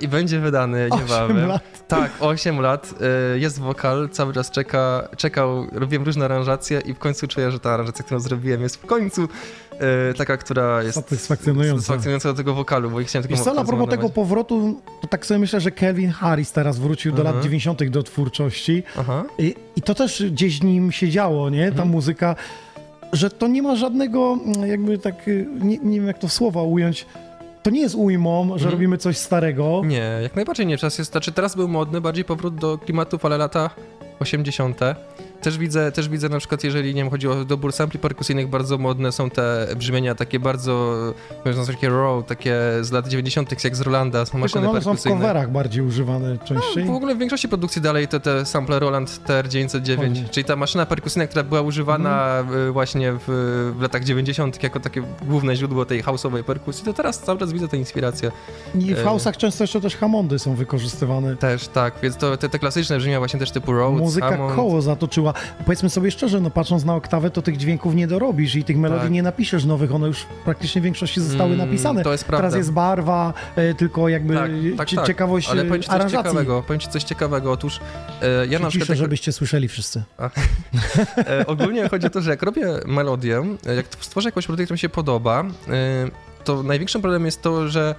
I I będzie wydany niebawem. lat. Tak, 8 lat. y, Jest wokal, cały czas czeka, czekał, robiłem różne aranżacje i w końcu czuję, że ta aranżacja, którą zrobiłem jest w końcu y, taka, która jest Satysfakcjonująca. satysfakcjonująca do tego wokalu, bo ich chciałem tylko Wiesz co, na propos tego powrotu, to tak sobie myślę, że Kevin Harris teraz wrócił do Mhm. lat 90. do twórczości Aha. I, i to też gdzieś nim się działo, nie? Ta Mhm. muzyka, że to nie ma żadnego, mm, jakby tak, y, nie, nie wiem jak to słowa ująć, to nie jest ujmą, że Mhm. robimy coś starego. Nie, jak najbardziej nie. Czas jest, znaczy teraz był modny, bardziej powrót do klimatów, ale lata 80. Też widzę, też widzę na przykład, jeżeli nie wiem, chodzi o dobór sampli perkusyjnych, bardzo modne są te brzmienia takie bardzo, można takie raw, takie z lat 90., jak z Rolanda, są Tylko maszyny one są w perkusyjne. coverach bardziej używane częściej. W ogóle w większości produkcji dalej te, te sample Roland TR909, Fajnie. czyli ta maszyna perkusyjna, która była używana Mhm. y, właśnie w, w latach 90. jako takie główne źródło tej house'owej perkusji, to teraz cały czas widzę tę inspirację. I w e, house'ach często jeszcze też Hammondy są wykorzystywane. Też, tak, więc to, te, te klasyczne brzmienia właśnie też typu Rhodes, Muzyka Hammond. koło zatoczyła. Powiedzmy sobie szczerze, no patrząc na oktawę, to tych dźwięków nie dorobisz i tych melodii Tak. nie napiszesz nowych, one już praktycznie w większości zostały Mm, napisane. to jest prawda. Teraz jest barwa, e, tylko jakby Tak, tak, tak. ciekawość Ale e, powiem ci coś aranżacji. ciekawego, powiem ci coś ciekawego, otóż e, ja na Ciszę, przykład... jak- żebyście słyszeli wszyscy. E, ogólnie chodzi o to, że jak robię melodię, e, jak stworzę jakąś melodię, która mi się podoba, e, to największym problemem jest to, że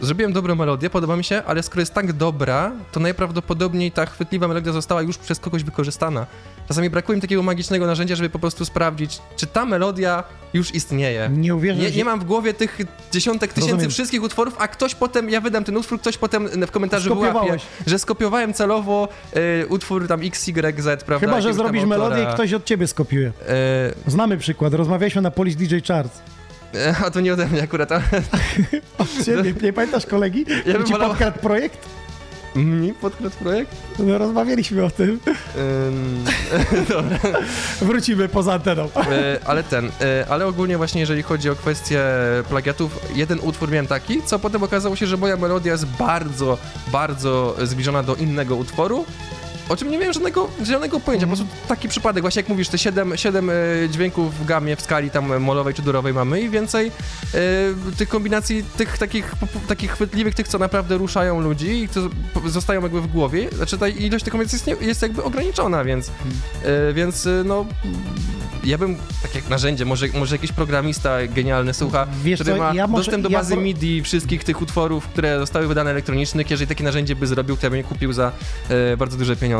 zrobiłem dobrą melodię, podoba mi się, ale skoro jest tak dobra, to najprawdopodobniej ta chwytliwa melodia została już przez kogoś wykorzystana. Czasami brakuje mi takiego magicznego narzędzia, żeby po prostu sprawdzić, czy ta melodia już istnieje. Nie uwierzysz, Nie, nie mam w głowie tych dziesiątek tysięcy Rozumiem. wszystkich utworów, a ktoś potem, ja wydam ten utwór, ktoś potem w komentarzu wyłapie, że skopiowałem celowo y, utwór tam XYZ, prawda? Chyba, że zrobisz autora. melodię i ktoś od ciebie skopiuje. E, Znamy przykład, rozmawialiśmy na Police DJ Charts. E, a to nie ode mnie akurat, ale Od ciebie, nie pamiętasz kolegi? Ja bym ci wolał- podkradł projekt? mi podkradł projekt? No, rozmawialiśmy o tym. Ym, dobra. Wrócimy poza anteną. E, ale ten, e, ale ogólnie właśnie jeżeli chodzi o kwestię plagiatów, jeden utwór miałem taki, co potem okazało się, że moja melodia jest bardzo, bardzo zbliżona do innego utworu, o czym nie miałem żadnego, żadnego pojęcia, po prostu taki przypadek, właśnie jak mówisz, te 7, siedem e, dźwięków w gamie, w skali tam molowej czy durowej mamy i więcej e, tych kombinacji, tych takich, takich chwytliwych, tych, co naprawdę ruszają ludzi i co zostają jakby w głowie, znaczy ta ilość tych kombinacji jest, nie, jest jakby ograniczona, więc, e, więc no ja bym, tak jak narzędzie, może, może jakiś programista genialny słucha, Wiesz który co, ma ja może- dostęp do ja bazy pro- MIDI wszystkich tych utworów, które zostały wydane elektronicznych, jeżeli takie narzędzie by zrobił, to ja bym je kupił za bardzo duże pieniądze.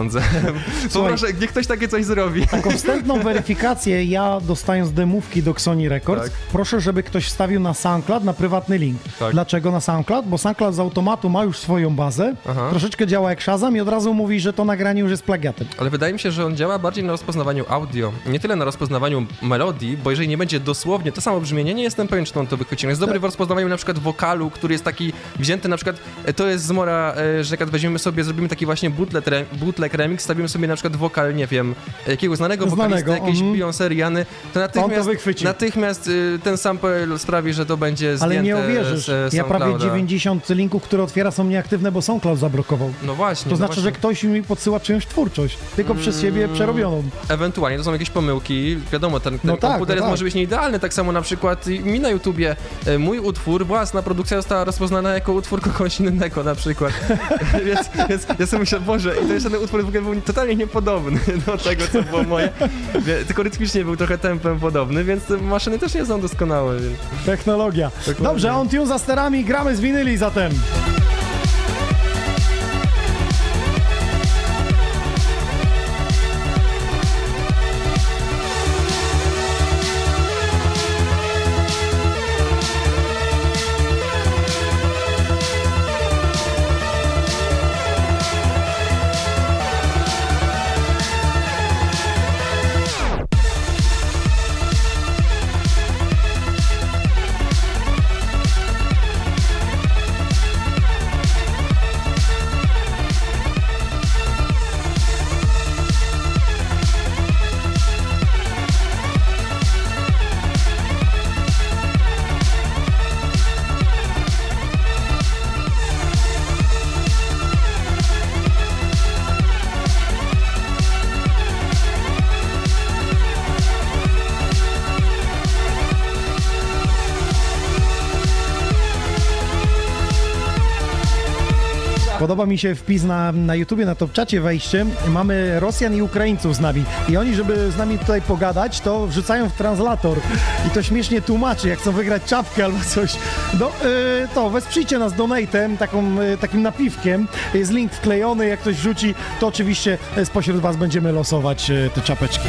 Słuchaj. Poproszę, niech ktoś takie coś zrobi. Taką wstępną weryfikację ja dostając demówki do Sony Records, Tak. proszę, żeby ktoś wstawił na SoundCloud na prywatny link. Tak. Dlaczego na SoundCloud? Bo SoundCloud z automatu ma już swoją bazę, Aha. troszeczkę działa jak Shazam i od razu mówi, że to nagranie już jest plagiatem. Ale wydaje mi się, że on działa bardziej na rozpoznawaniu audio, nie tyle na rozpoznawaniu melodii, bo jeżeli nie będzie dosłownie to samo brzmienie, nie jestem pewien, czy to on to wychwyci. Jest dobry w rozpoznawaniu na przykład wokalu, który jest taki wzięty na przykład, e, to jest zmora, e, że jak weźmiemy sobie, zrobimy taki właśnie bootleg, re, bootleg remix, stawimy sobie na przykład wokal, nie wiem, jakiegoś znanego wokalisty, Znanego, jakiejś mhm. Beyoncé, Rihanny, to natychmiast, wychwyci. natychmiast y, ten sample sprawi, że to będzie zdjęte Ale nie uwierzysz, z, ja prawie SoundClouda. 90 linków, które otwiera są nieaktywne, bo SoundCloud zablokował. No właśnie. To no znaczy, właśnie. że ktoś mi podsyła czyjąś twórczość, tylko przez siebie przerobioną. Ewentualnie to są jakieś pomyłki, wiadomo, ten, ten No tak, komputer no jest tak. może być nieidealny, tak samo na przykład mi na YouTubie e, mój utwór, własna produkcja została rozpoznana jako utwór kogoś innego na przykład, więc, więc ja sobie myślę, Boże, i to jest ten utwór w ogóle był totalnie niepodobny do tego, co było moje, tylko rytmicznie był trochę tempem podobny, więc maszyny też nie są doskonałe, więc... Technologia. Dokładnie. Dobrze, on tune za sterami, gramy z winyli zatem. Podoba mi się wpis na, na YouTubie, na top czacie wejście. Mamy Rosjan i Ukraińców z nami. I oni, żeby z nami tutaj pogadać, to wrzucają w translator. I to śmiesznie tłumaczy, jak chcą wygrać czapkę albo coś. No, yy, to wesprzyjcie nas donatem, taką, yy, takim napiwkiem. Jest link wklejony, jak ktoś rzuci, to oczywiście yy, spośród was będziemy losować yy, te czapeczki.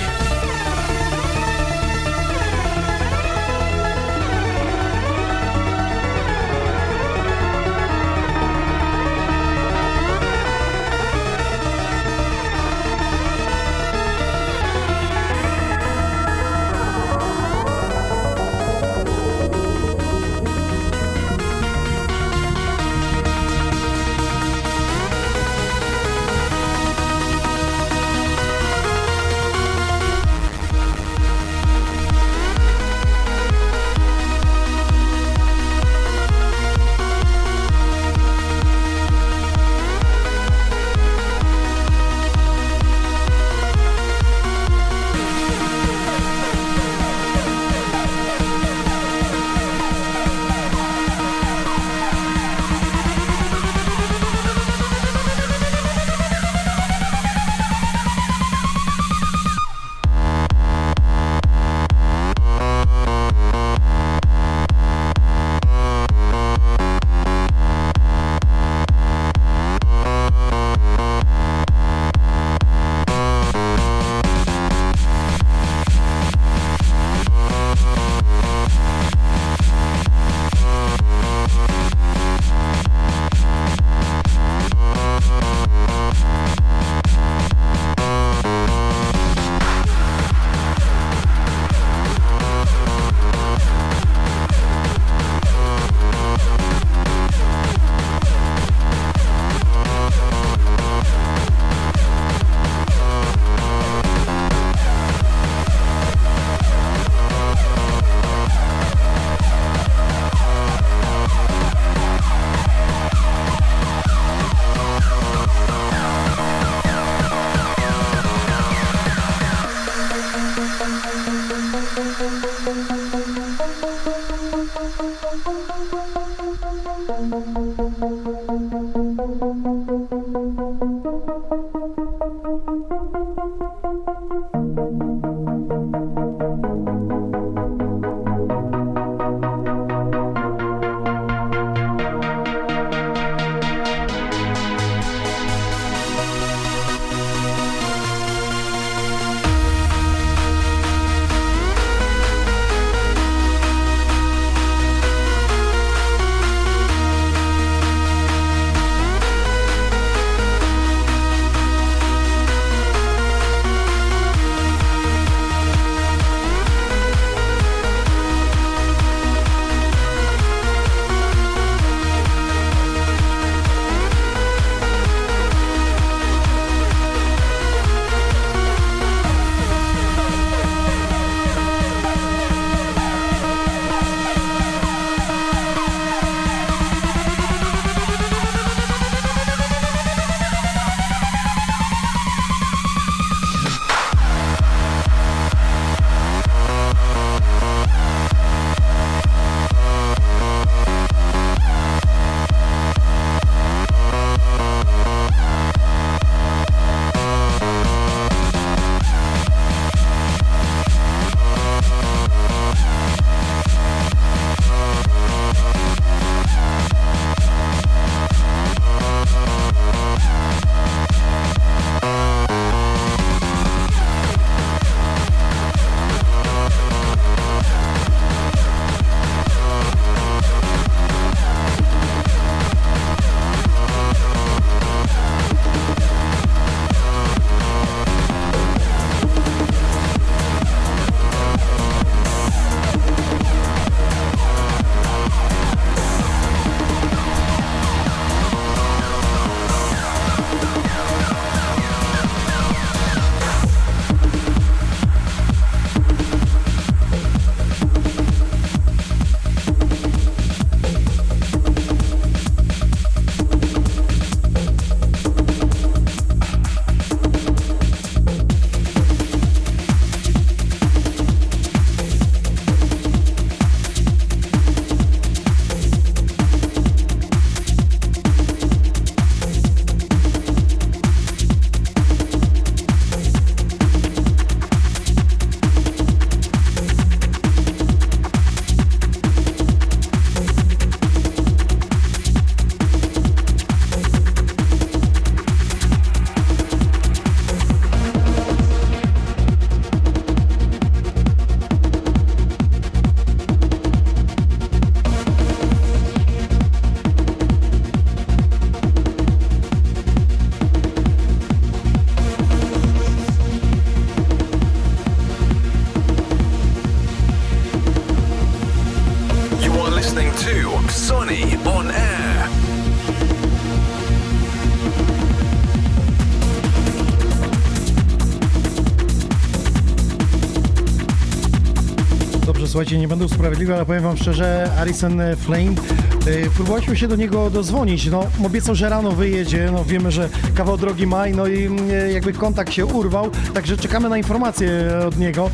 Słuchajcie, nie będę usprawiedliwy, ale powiem wam szczerze, Arisen Flame, yy, próbowaliśmy się do niego dozwonić, no obiecał, że rano wyjedzie, no wiemy, że kawał drogi maj, no i yy, jakby kontakt się urwał, także czekamy na informacje od niego.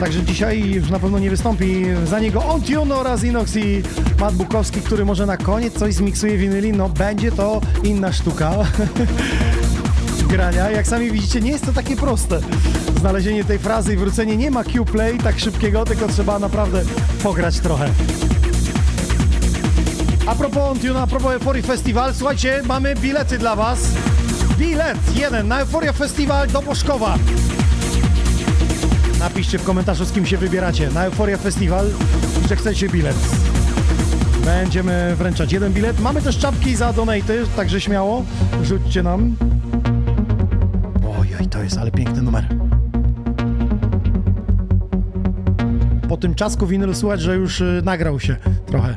Także dzisiaj już na pewno nie wystąpi za niego Ontune oraz Inox i Matt Bukowski, który może na koniec coś zmiksuje winyli, no będzie to inna sztuka. grania. Jak sami widzicie, nie jest to takie proste. Znalezienie tej frazy i wrócenie nie ma Q-play tak szybkiego, tylko trzeba naprawdę pograć trochę. A propos Ontune, a propos Euphoria Festival, słuchajcie, mamy bilety dla Was. Bilet jeden na Euphoria Festival do Boszkowa. Napiszcie w komentarzu, z kim się wybieracie na Euphoria Festival że chcecie bilet. Będziemy wręczać jeden bilet. Mamy też czapki za donaty, także śmiało, rzućcie nam. Ojoj, to jest ale piękny numer. Tym czasku winyl słychać, że już y, nagrał się trochę.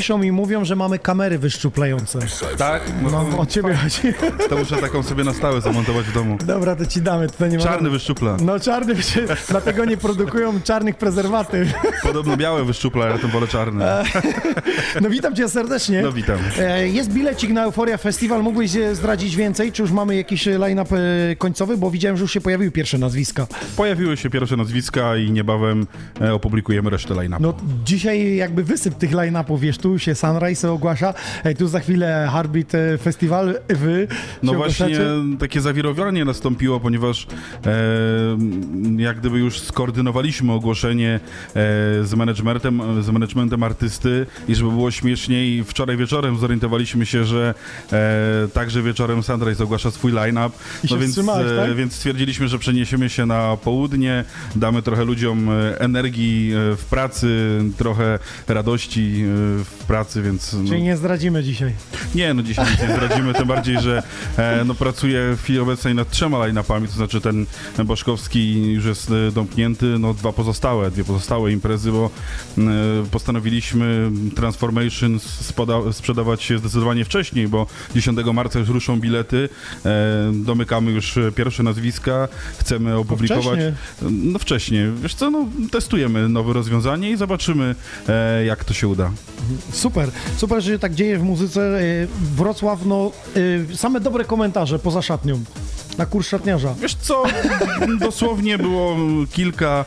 Piszą i mówią, że mamy kamery wyszczuplające. Tak? No, No, o ciebie chodzi. to muszę taką sobie na stałe zamontować w domu. Dobra, to ci damy, tutaj nie ma... Czarny wyszczupla. No czarny, dlatego nie produkują czarnych prezerwatyw. Podobno białe wyszczupla, ja tym wolę czarny. No witam cię serdecznie. No witam. E, Jest bilecik na Euforia Festival, mógłbyś e, zdradzić więcej? Czy już mamy jakiś e, line-up e, końcowy? Bo widziałem, że już się pojawiły pierwsze nazwiska. Pojawiły się pierwsze nazwiska i niebawem e, opublikujemy resztę line-upu. No dzisiaj jakby wysyp tych line-upów, wiesz, tu się Sunrise ogłasza, e, tu za chwilę Heartbeat e, Festival, wy No właśnie ogłaszacie. takie zawirowanie nastąpiło, ponieważ e, jak gdyby już skoordynowaliśmy ogłoszenie e, z managementem, z managementem artysty i żeby było śmieszniej, wczoraj wieczorem zorientowaliśmy się, że e, także wieczorem Sunrise ogłasza swój line-up, no więc, wstrzymałeś, tak? więc stwierdziliśmy, że przeniesiemy się na południe, damy trochę ludziom e, energii e, w pracy, trochę radości e, w pracy, więc... no, Czyli nie zdradzimy dzisiaj. nie, no dzisiaj nic nie zdradzimy, tym bardziej, że e, no, pracuję w chwili obecnej nad trzema line-upami, to znaczy ten Boszkowski już jest e, domknięty, no dwa pozostałe, dwie pozostałe imprezy, bo e, postanowiliśmy Transformation spoda- sprzedawać się zdecydowanie wcześniej, bo 10 marca już ruszą bilety, e, domykamy już pierwsze nazwiska, chcemy opublikować... wcześnie. No wcześniej, wiesz co, no testujemy nowe rozwiązanie i zobaczymy, e, jak to się uda. Super, super, że się tak dzieje w muzyce. E, Wrocław, no e, same dobre komentarze poza szatnią. Na kurs szatniarza. Wiesz co, dosłownie było kilka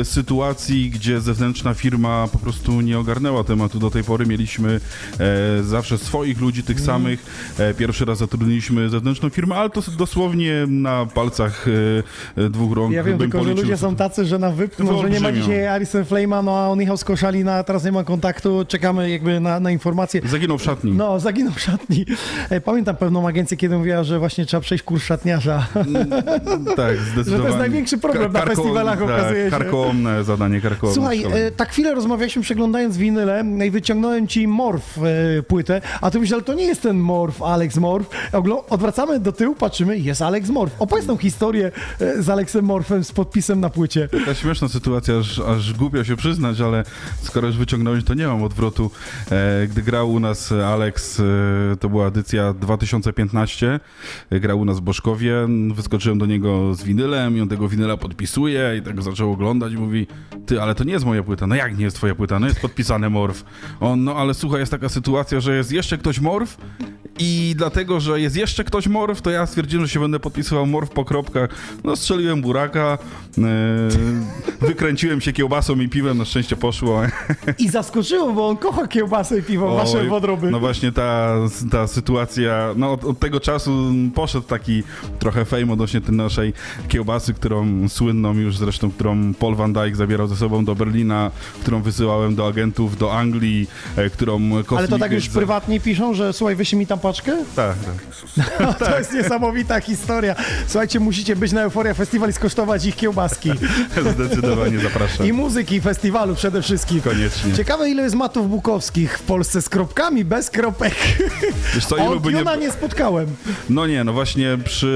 e, sytuacji, gdzie zewnętrzna firma po prostu nie ogarnęła tematu. Do tej pory mieliśmy e, zawsze swoich ludzi, tych samych. E, pierwszy raz zatrudniliśmy zewnętrzną firmę, ale to dosłownie na palcach e, e, dwóch rąk. Ja wiem tylko, że policzył. ludzie są tacy, że nam wypchną, że nie ma dzisiaj Alison Flame'a, no a on jechał z Koszalina, teraz nie ma kontaktu, czekamy jakby na, na informacje. Zaginął w szatni. No, zaginął w szatni. E, Pamiętam pewną agencję, kiedy mówiła, że właśnie trzeba przejść kurs szatniarza. Tak, zdecydowanie. największy problem na festiwalach, okazuje się. Karkołomne zadanie, karkołomne. Słuchaj, e, tak chwilę rozmawialiśmy przeglądając winyle no i wyciągnąłem ci Morf e, płytę, a ty myślisz, ale to nie jest ten Morf, Alex Morf. Odwracamy do tyłu, patrzymy, jest Alex Morf. Opowiedz tą historię e, z Alexem Morfem, z podpisem na płycie. Taka śmieszna sytuacja, aż, aż głupio się przyznać, ale skoro już wyciągnąłeś, to nie mam odwrotu. E, gdy grał u nas Alex, e, to była edycja 2015, e, grał u nas w Boszkowie, wyskoczyłem do niego z winylem i on tego winyla podpisuje i tak zaczął oglądać i mówi, ty, ale to nie jest moja płyta. No jak nie jest twoja płyta? No jest podpisane Morf. On, no ale słuchaj, jest taka sytuacja, że jest jeszcze ktoś Morf i dlatego, że jest jeszcze ktoś Morf, to ja stwierdziłem, że się będę podpisywał Morf po kropkach. No strzeliłem buraka, e, wykręciłem się kiełbasą i piwem, na szczęście poszło. I zaskoczyło, bo on kocha kiełbasę i piwo, wasze Oj, wodroby. No właśnie ta, ta sytuacja, no od, od tego czasu poszedł taki trochę fame odnośnie tej naszej kiełbasy, którą słynną już zresztą, którą Paul Van Dyke zabierał ze sobą do Berlina, którą wysyłałem do agentów do Anglii, e, którą Ale to tak już za- prywatnie piszą, że słuchaj, wyślij mi tam paczkę? Tak, tak. To jest niesamowita historia. Słuchajcie, musicie być na Euforia Festival i skosztować ich kiełbaski. Zdecydowanie zapraszam. I muzyki festiwalu przede wszystkim. Koniecznie. Ciekawe, ile jest matów bukowskich w Polsce z kropkami, bez kropek. Wiesz co, ilu by nie... Nie spotkałem. No nie, no właśnie przy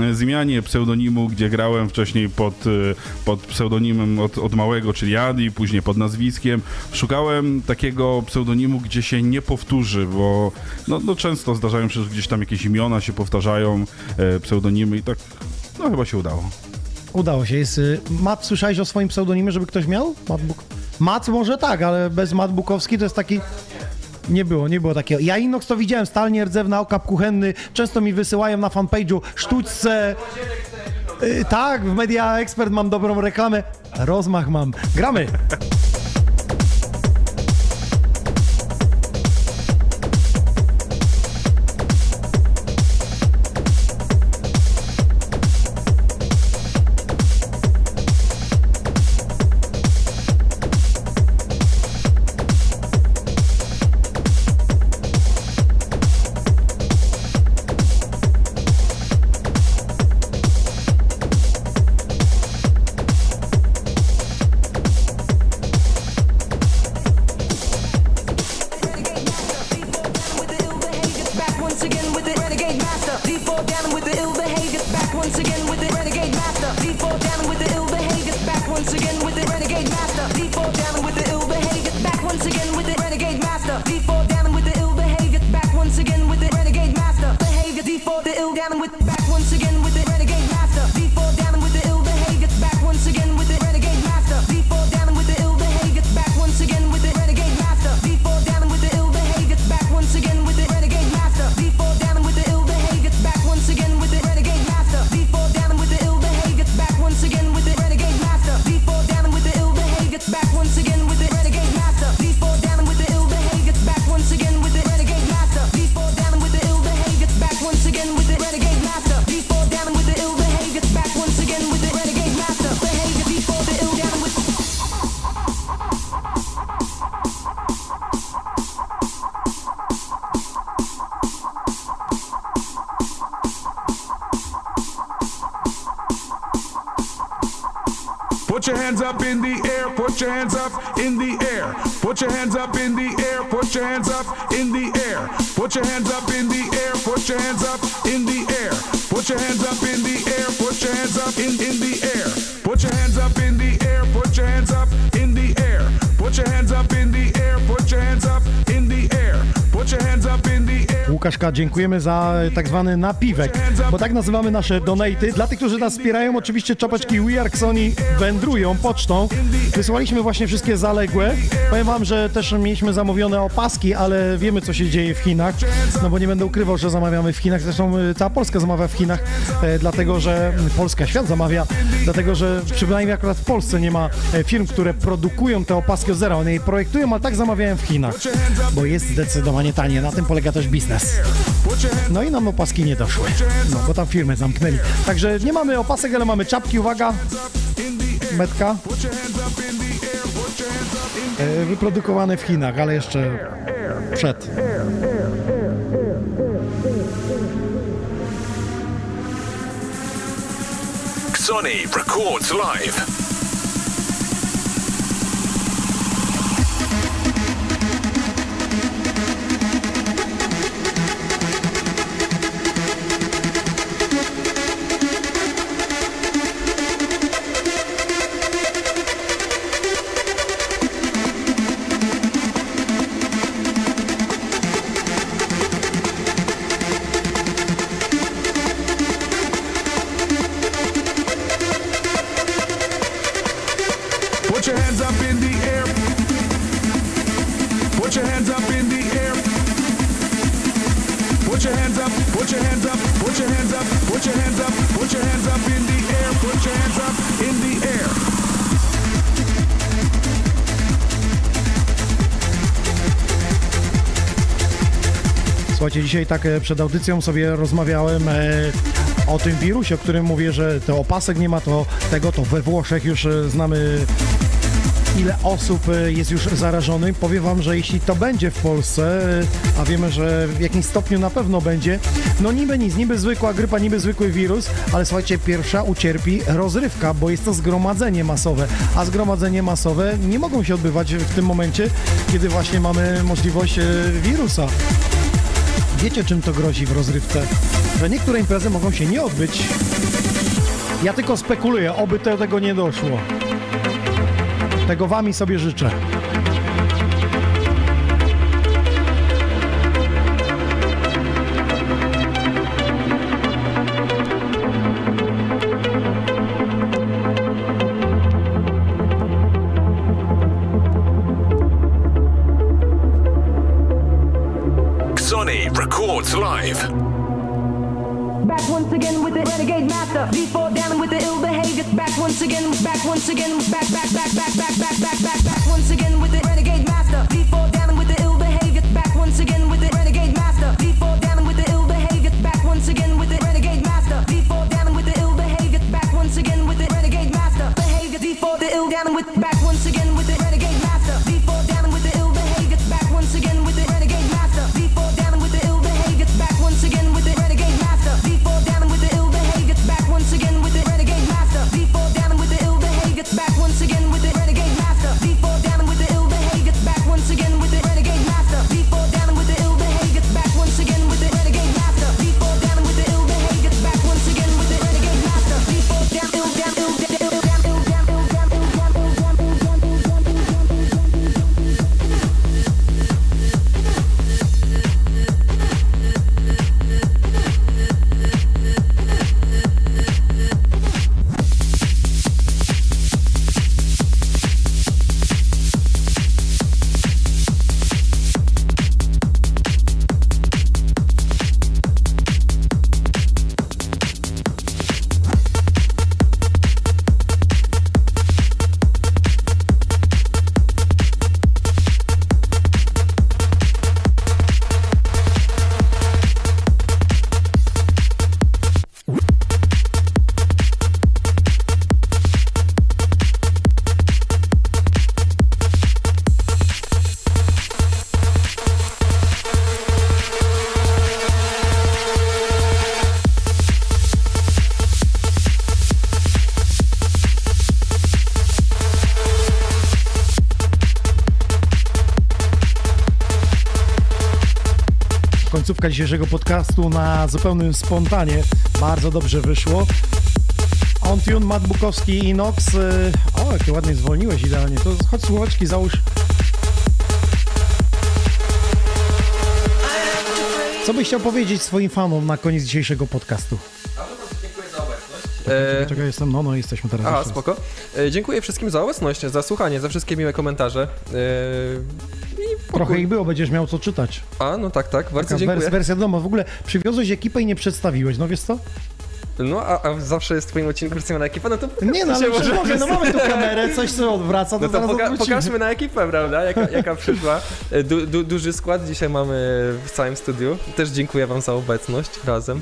e, zmianie pseudonimu, gdzie grałem wcześniej pod, e, pod pseudonimem od, od małego, czyli Adi, później pod nazwiskiem, szukałem takiego pseudonimu, gdzie się nie powtórzy, bo no, no często zdarzają się, że gdzieś tam jakieś imiona się powtarzają, e, pseudonimy i tak, no chyba się udało. Udało się. Jest, y, Mat, słyszałeś o swoim pseudonimie, żeby ktoś miał? Mat, Buk... Mat może tak, ale bez Mat Bukowski to jest taki... Nie było, nie było takiego. Ja Inox to widziałem, stalnie rdzewna, okap kuchenny. Często mi wysyłają na fanpage'u sztućce. Y, tak, w Media Expert mam dobrą reklamę. Rozmach mam. Gramy. Put your hands up in the air. Put your hands up in the air. Put your hands up in the air. Put your hands up in the air. Put your hands up in the air. Put your hands up in the air. Put your hands up in in the air. Put your hands up in the air. Put your hands up in the air. Put your hands up in the air. Put your hands up in the air. Put your hands up in the air. Łukaszka, dziękujemy za tak zwany napiwek, bo tak nazywamy nasze donaty. Dla tych, którzy nas wspierają, oczywiście czapeczki We Are Sony wędrują pocztą. Wysłaliśmy właśnie wszystkie zaległe. Powiem wam, że też mieliśmy zamówione opaski, ale wiemy, co się dzieje w Chinach, no bo nie będę ukrywał, że zamawiamy w Chinach. Zresztą y, cała Polska zamawia w Chinach, e, dlatego że Polska, świat zamawia, dlatego że przynajmniej akurat w Polsce nie ma e, firm, które produkują te opaski od zera. One je projektują, ale tak zamawiają w Chinach, bo jest zdecydowanie tanie. Na tym polega też biznes. No i nam opaski nie doszły, no bo tam firmy zamknęli. Także nie mamy opasek, ale mamy czapki, uwaga, metka. E, Wyprodukowane w Chinach, ale jeszcze przed. Sony records live. Słuchajcie, dzisiaj tak e, przed audycją sobie rozmawiałem e, o tym wirusie, o którym mówię, że to opasek nie ma, to tego, to we Włoszech już e, znamy ile osób jest już zarażonych. Powiem wam, że jeśli to będzie w Polsce, a wiemy, że w jakimś stopniu na pewno będzie, no niby nic, niby zwykła grypa, niby zwykły wirus, ale słuchajcie, pierwsza ucierpi rozrywka, bo jest to zgromadzenie masowe, a zgromadzenie masowe nie mogą się odbywać w tym momencie, kiedy właśnie mamy możliwość wirusa. Wiecie, czym to grozi w rozrywce? Że niektóre imprezy mogą się nie odbyć. Ja tylko spekuluję, oby tego nie doszło. Tego wami sobie życzę. Master. Before down with the ill behavior. Back once again, back once again, back, back, back, back, back, back, back, back, back końcówka dzisiejszego podcastu na zupełnym spontanie. Bardzo dobrze wyszło. On Tune, Bukowski i Inox. y, O, jakie ładnie zwolniłeś idealnie. To chodź słuchaweczki, załóż. Co byś chciał powiedzieć swoim fanom na koniec dzisiejszego podcastu? E, Czego jestem? No, no, jesteśmy teraz. A, raz. spoko. E, dziękuję wszystkim za obecność, za słuchanie, za wszystkie miłe komentarze. E, Trochę ich było, będziesz miał co czytać. A, no tak, tak, bardzo Taka dziękuję. wers- wersja doma. W ogóle przywiozłeś ekipę i nie przedstawiłeś, no wiesz co? No, a, a zawsze jest w twoim odcinku na ekipę, no to Nie no, ale może, może no mamy tu kamerę, coś co odwraca, to No to poka- odwrócimy. pokażmy na ekipę, prawda, jaka, jaka przyszła. E, Du, du, duży skład dzisiaj mamy w całym studiu. Też dziękuję wam za obecność razem.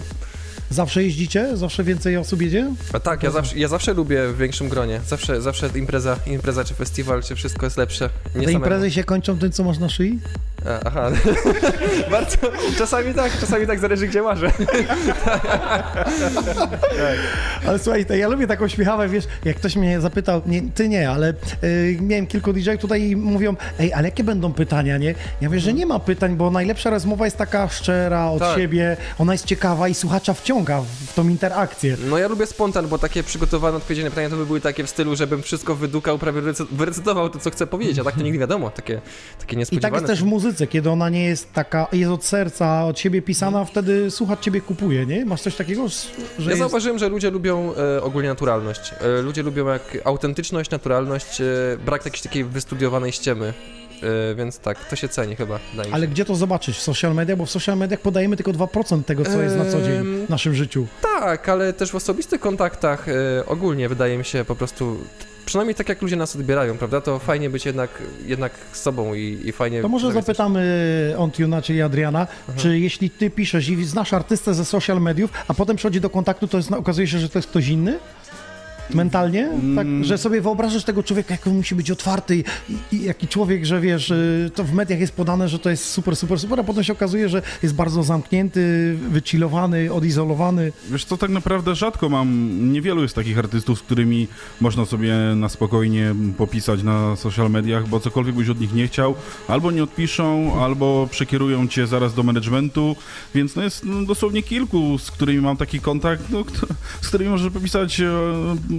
Zawsze jeździcie? Zawsze więcej osób jedzie? A tak, ja zawsze, ja zawsze lubię w większym gronie. Zawsze, zawsze impreza, impreza czy festiwal, czy wszystko jest lepsze. Nie Te samemu. imprezy się kończą tym, co masz na szyi? A, Aha, bardzo, czasami tak, czasami tak zależy gdzie łażę. Ale słuchaj, ja lubię taką śmiechawę, wiesz, jak ktoś mnie zapytał, nie, ty nie, ale y, miałem kilku DJ-ów tutaj i mówią, ej, ale jakie będą pytania, nie? Ja mówię, że nie ma pytań, bo najlepsza rozmowa jest taka szczera, od Tak. siebie, ona jest ciekawa i słuchacza wciąga w tą interakcję. No ja lubię spontan, bo takie przygotowane odpowiedzi na pytania to by były takie w stylu, żebym wszystko wydukał, prawie recy- wyrecytował to, co chcę powiedzieć, a tak to nigdy wiadomo, takie, takie I niespodziewane. tak jest też w muzyce, kiedy ona nie jest taka, jest od serca, od siebie pisana, wtedy słuchacz ciebie kupuje, nie? Masz coś takiego, że Ja jest... zauważyłem, że ludzie lubią e, ogólnie naturalność. E, ludzie lubią jak autentyczność, naturalność, e, brak jakiejś takiej wystudiowanej ściemy. E, więc tak, to się ceni chyba, się. Ale gdzie to zobaczyć? W social media? Bo w social mediach podajemy tylko 2% tego, co jest na co dzień w naszym życiu. Tak, ale też w osobistych kontaktach e, ogólnie wydaje mi się po prostu, przynajmniej tak jak ludzie nas odbierają, prawda, to fajnie być jednak, jednak z sobą i, i fajnie... To może przynajmniej coś- zapytamy Ontuna, czyli Adriana, czy jeśli ty piszesz i znasz artystę ze social mediów, a potem przychodzi do kontaktu, to jest, okazuje się, że to jest ktoś inny? Mentalnie? Tak, że sobie wyobrażasz tego człowieka, jak on musi być otwarty i, i jaki człowiek, że wiesz, y, to w mediach jest podane, że to jest super, super, super, a potem się okazuje, że jest bardzo zamknięty, wychillowany, odizolowany. Wiesz co, tak naprawdę rzadko mam, niewielu jest takich artystów, z którymi można sobie na spokojnie popisać na social mediach, bo cokolwiek byś od nich nie chciał, albo nie odpiszą, albo przekierują cię zaraz do managementu, więc no jest no, dosłownie kilku, z którymi mam taki kontakt, no, z którymi możesz popisać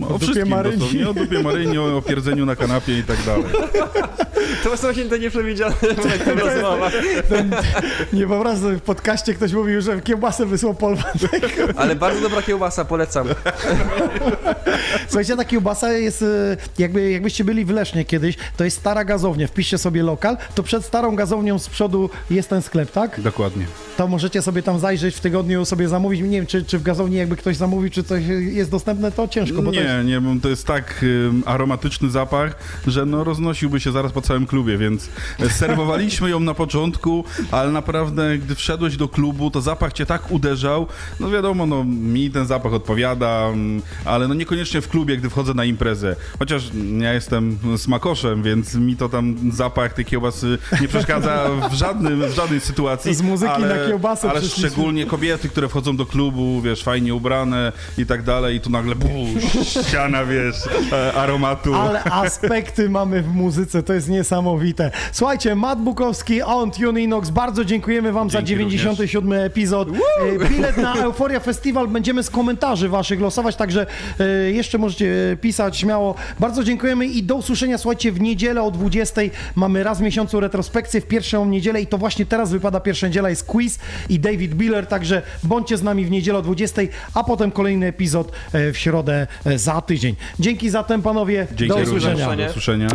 o, dupie wszystkim Maryni. dosłownie, o dupie Maryni, o, o pierdzeniu na kanapie i tak dalej. To są właśnie te nieprzewidziane rozmowach. Nie wyobrażam sobie, w podcaście ktoś mówił, że kiełbasę wysłał Polwatek. Ale bardzo dobra kiełbasa, polecam. Słuchajcie, ta kiełbasa jest, e, jakby, jakbyście byli w Lesznie kiedyś, to jest stara gazownia, wpiszcie sobie lokal, to przed starą gazownią z przodu jest ten sklep, tak? Dokładnie. To możecie sobie tam zajrzeć w tygodniu, sobie zamówić. Nie wiem, czy, czy w gazowni jakby ktoś zamówił, czy coś jest dostępne, to ciężko, bo to jest... Nie, nie, bo to jest tak aromatyczny zapach, że no roznosiłby się zaraz po całym klubie, więc serwowaliśmy ją na początku, ale naprawdę gdy wszedłeś do klubu, to zapach cię tak uderzał, no wiadomo, no mi ten zapach odpowiada, mm, ale no niekoniecznie w klubie, gdy wchodzę na imprezę, chociaż ja jestem smakoszem, więc mi to tam zapach tej kiełbasy nie przeszkadza w, żadnym, w żadnej sytuacji. Z muzyki ale, na kiełbasę Ale szczególnie kobiety, które wchodzą do klubu, wiesz, fajnie ubrane i tak dalej i tu nagle buu, ściana, wiesz, e, aromatu. Ale aspekty mamy w muzyce, to jest niesamowite. Słuchajcie, Matt Bukowski, On Tune Inox, bardzo dziękujemy Wam za Dzięki 97 epizod. E, Bilet na Euforia Festival będziemy z komentarzy Waszych losować, także e, jeszcze możecie pisać śmiało. Bardzo dziękujemy i do usłyszenia, słuchajcie, w niedzielę o 20 mamy raz w miesiącu retrospekcję w pierwszą niedzielę i to właśnie teraz wypada pierwsza niedziela, jest quiz i David Biller, także bądźcie z nami w niedzielę o 20, a potem kolejny epizod w środę e, za tydzień. Dzięki zatem, panowie. Dzięki do usłyszenia. Do usłyszenia.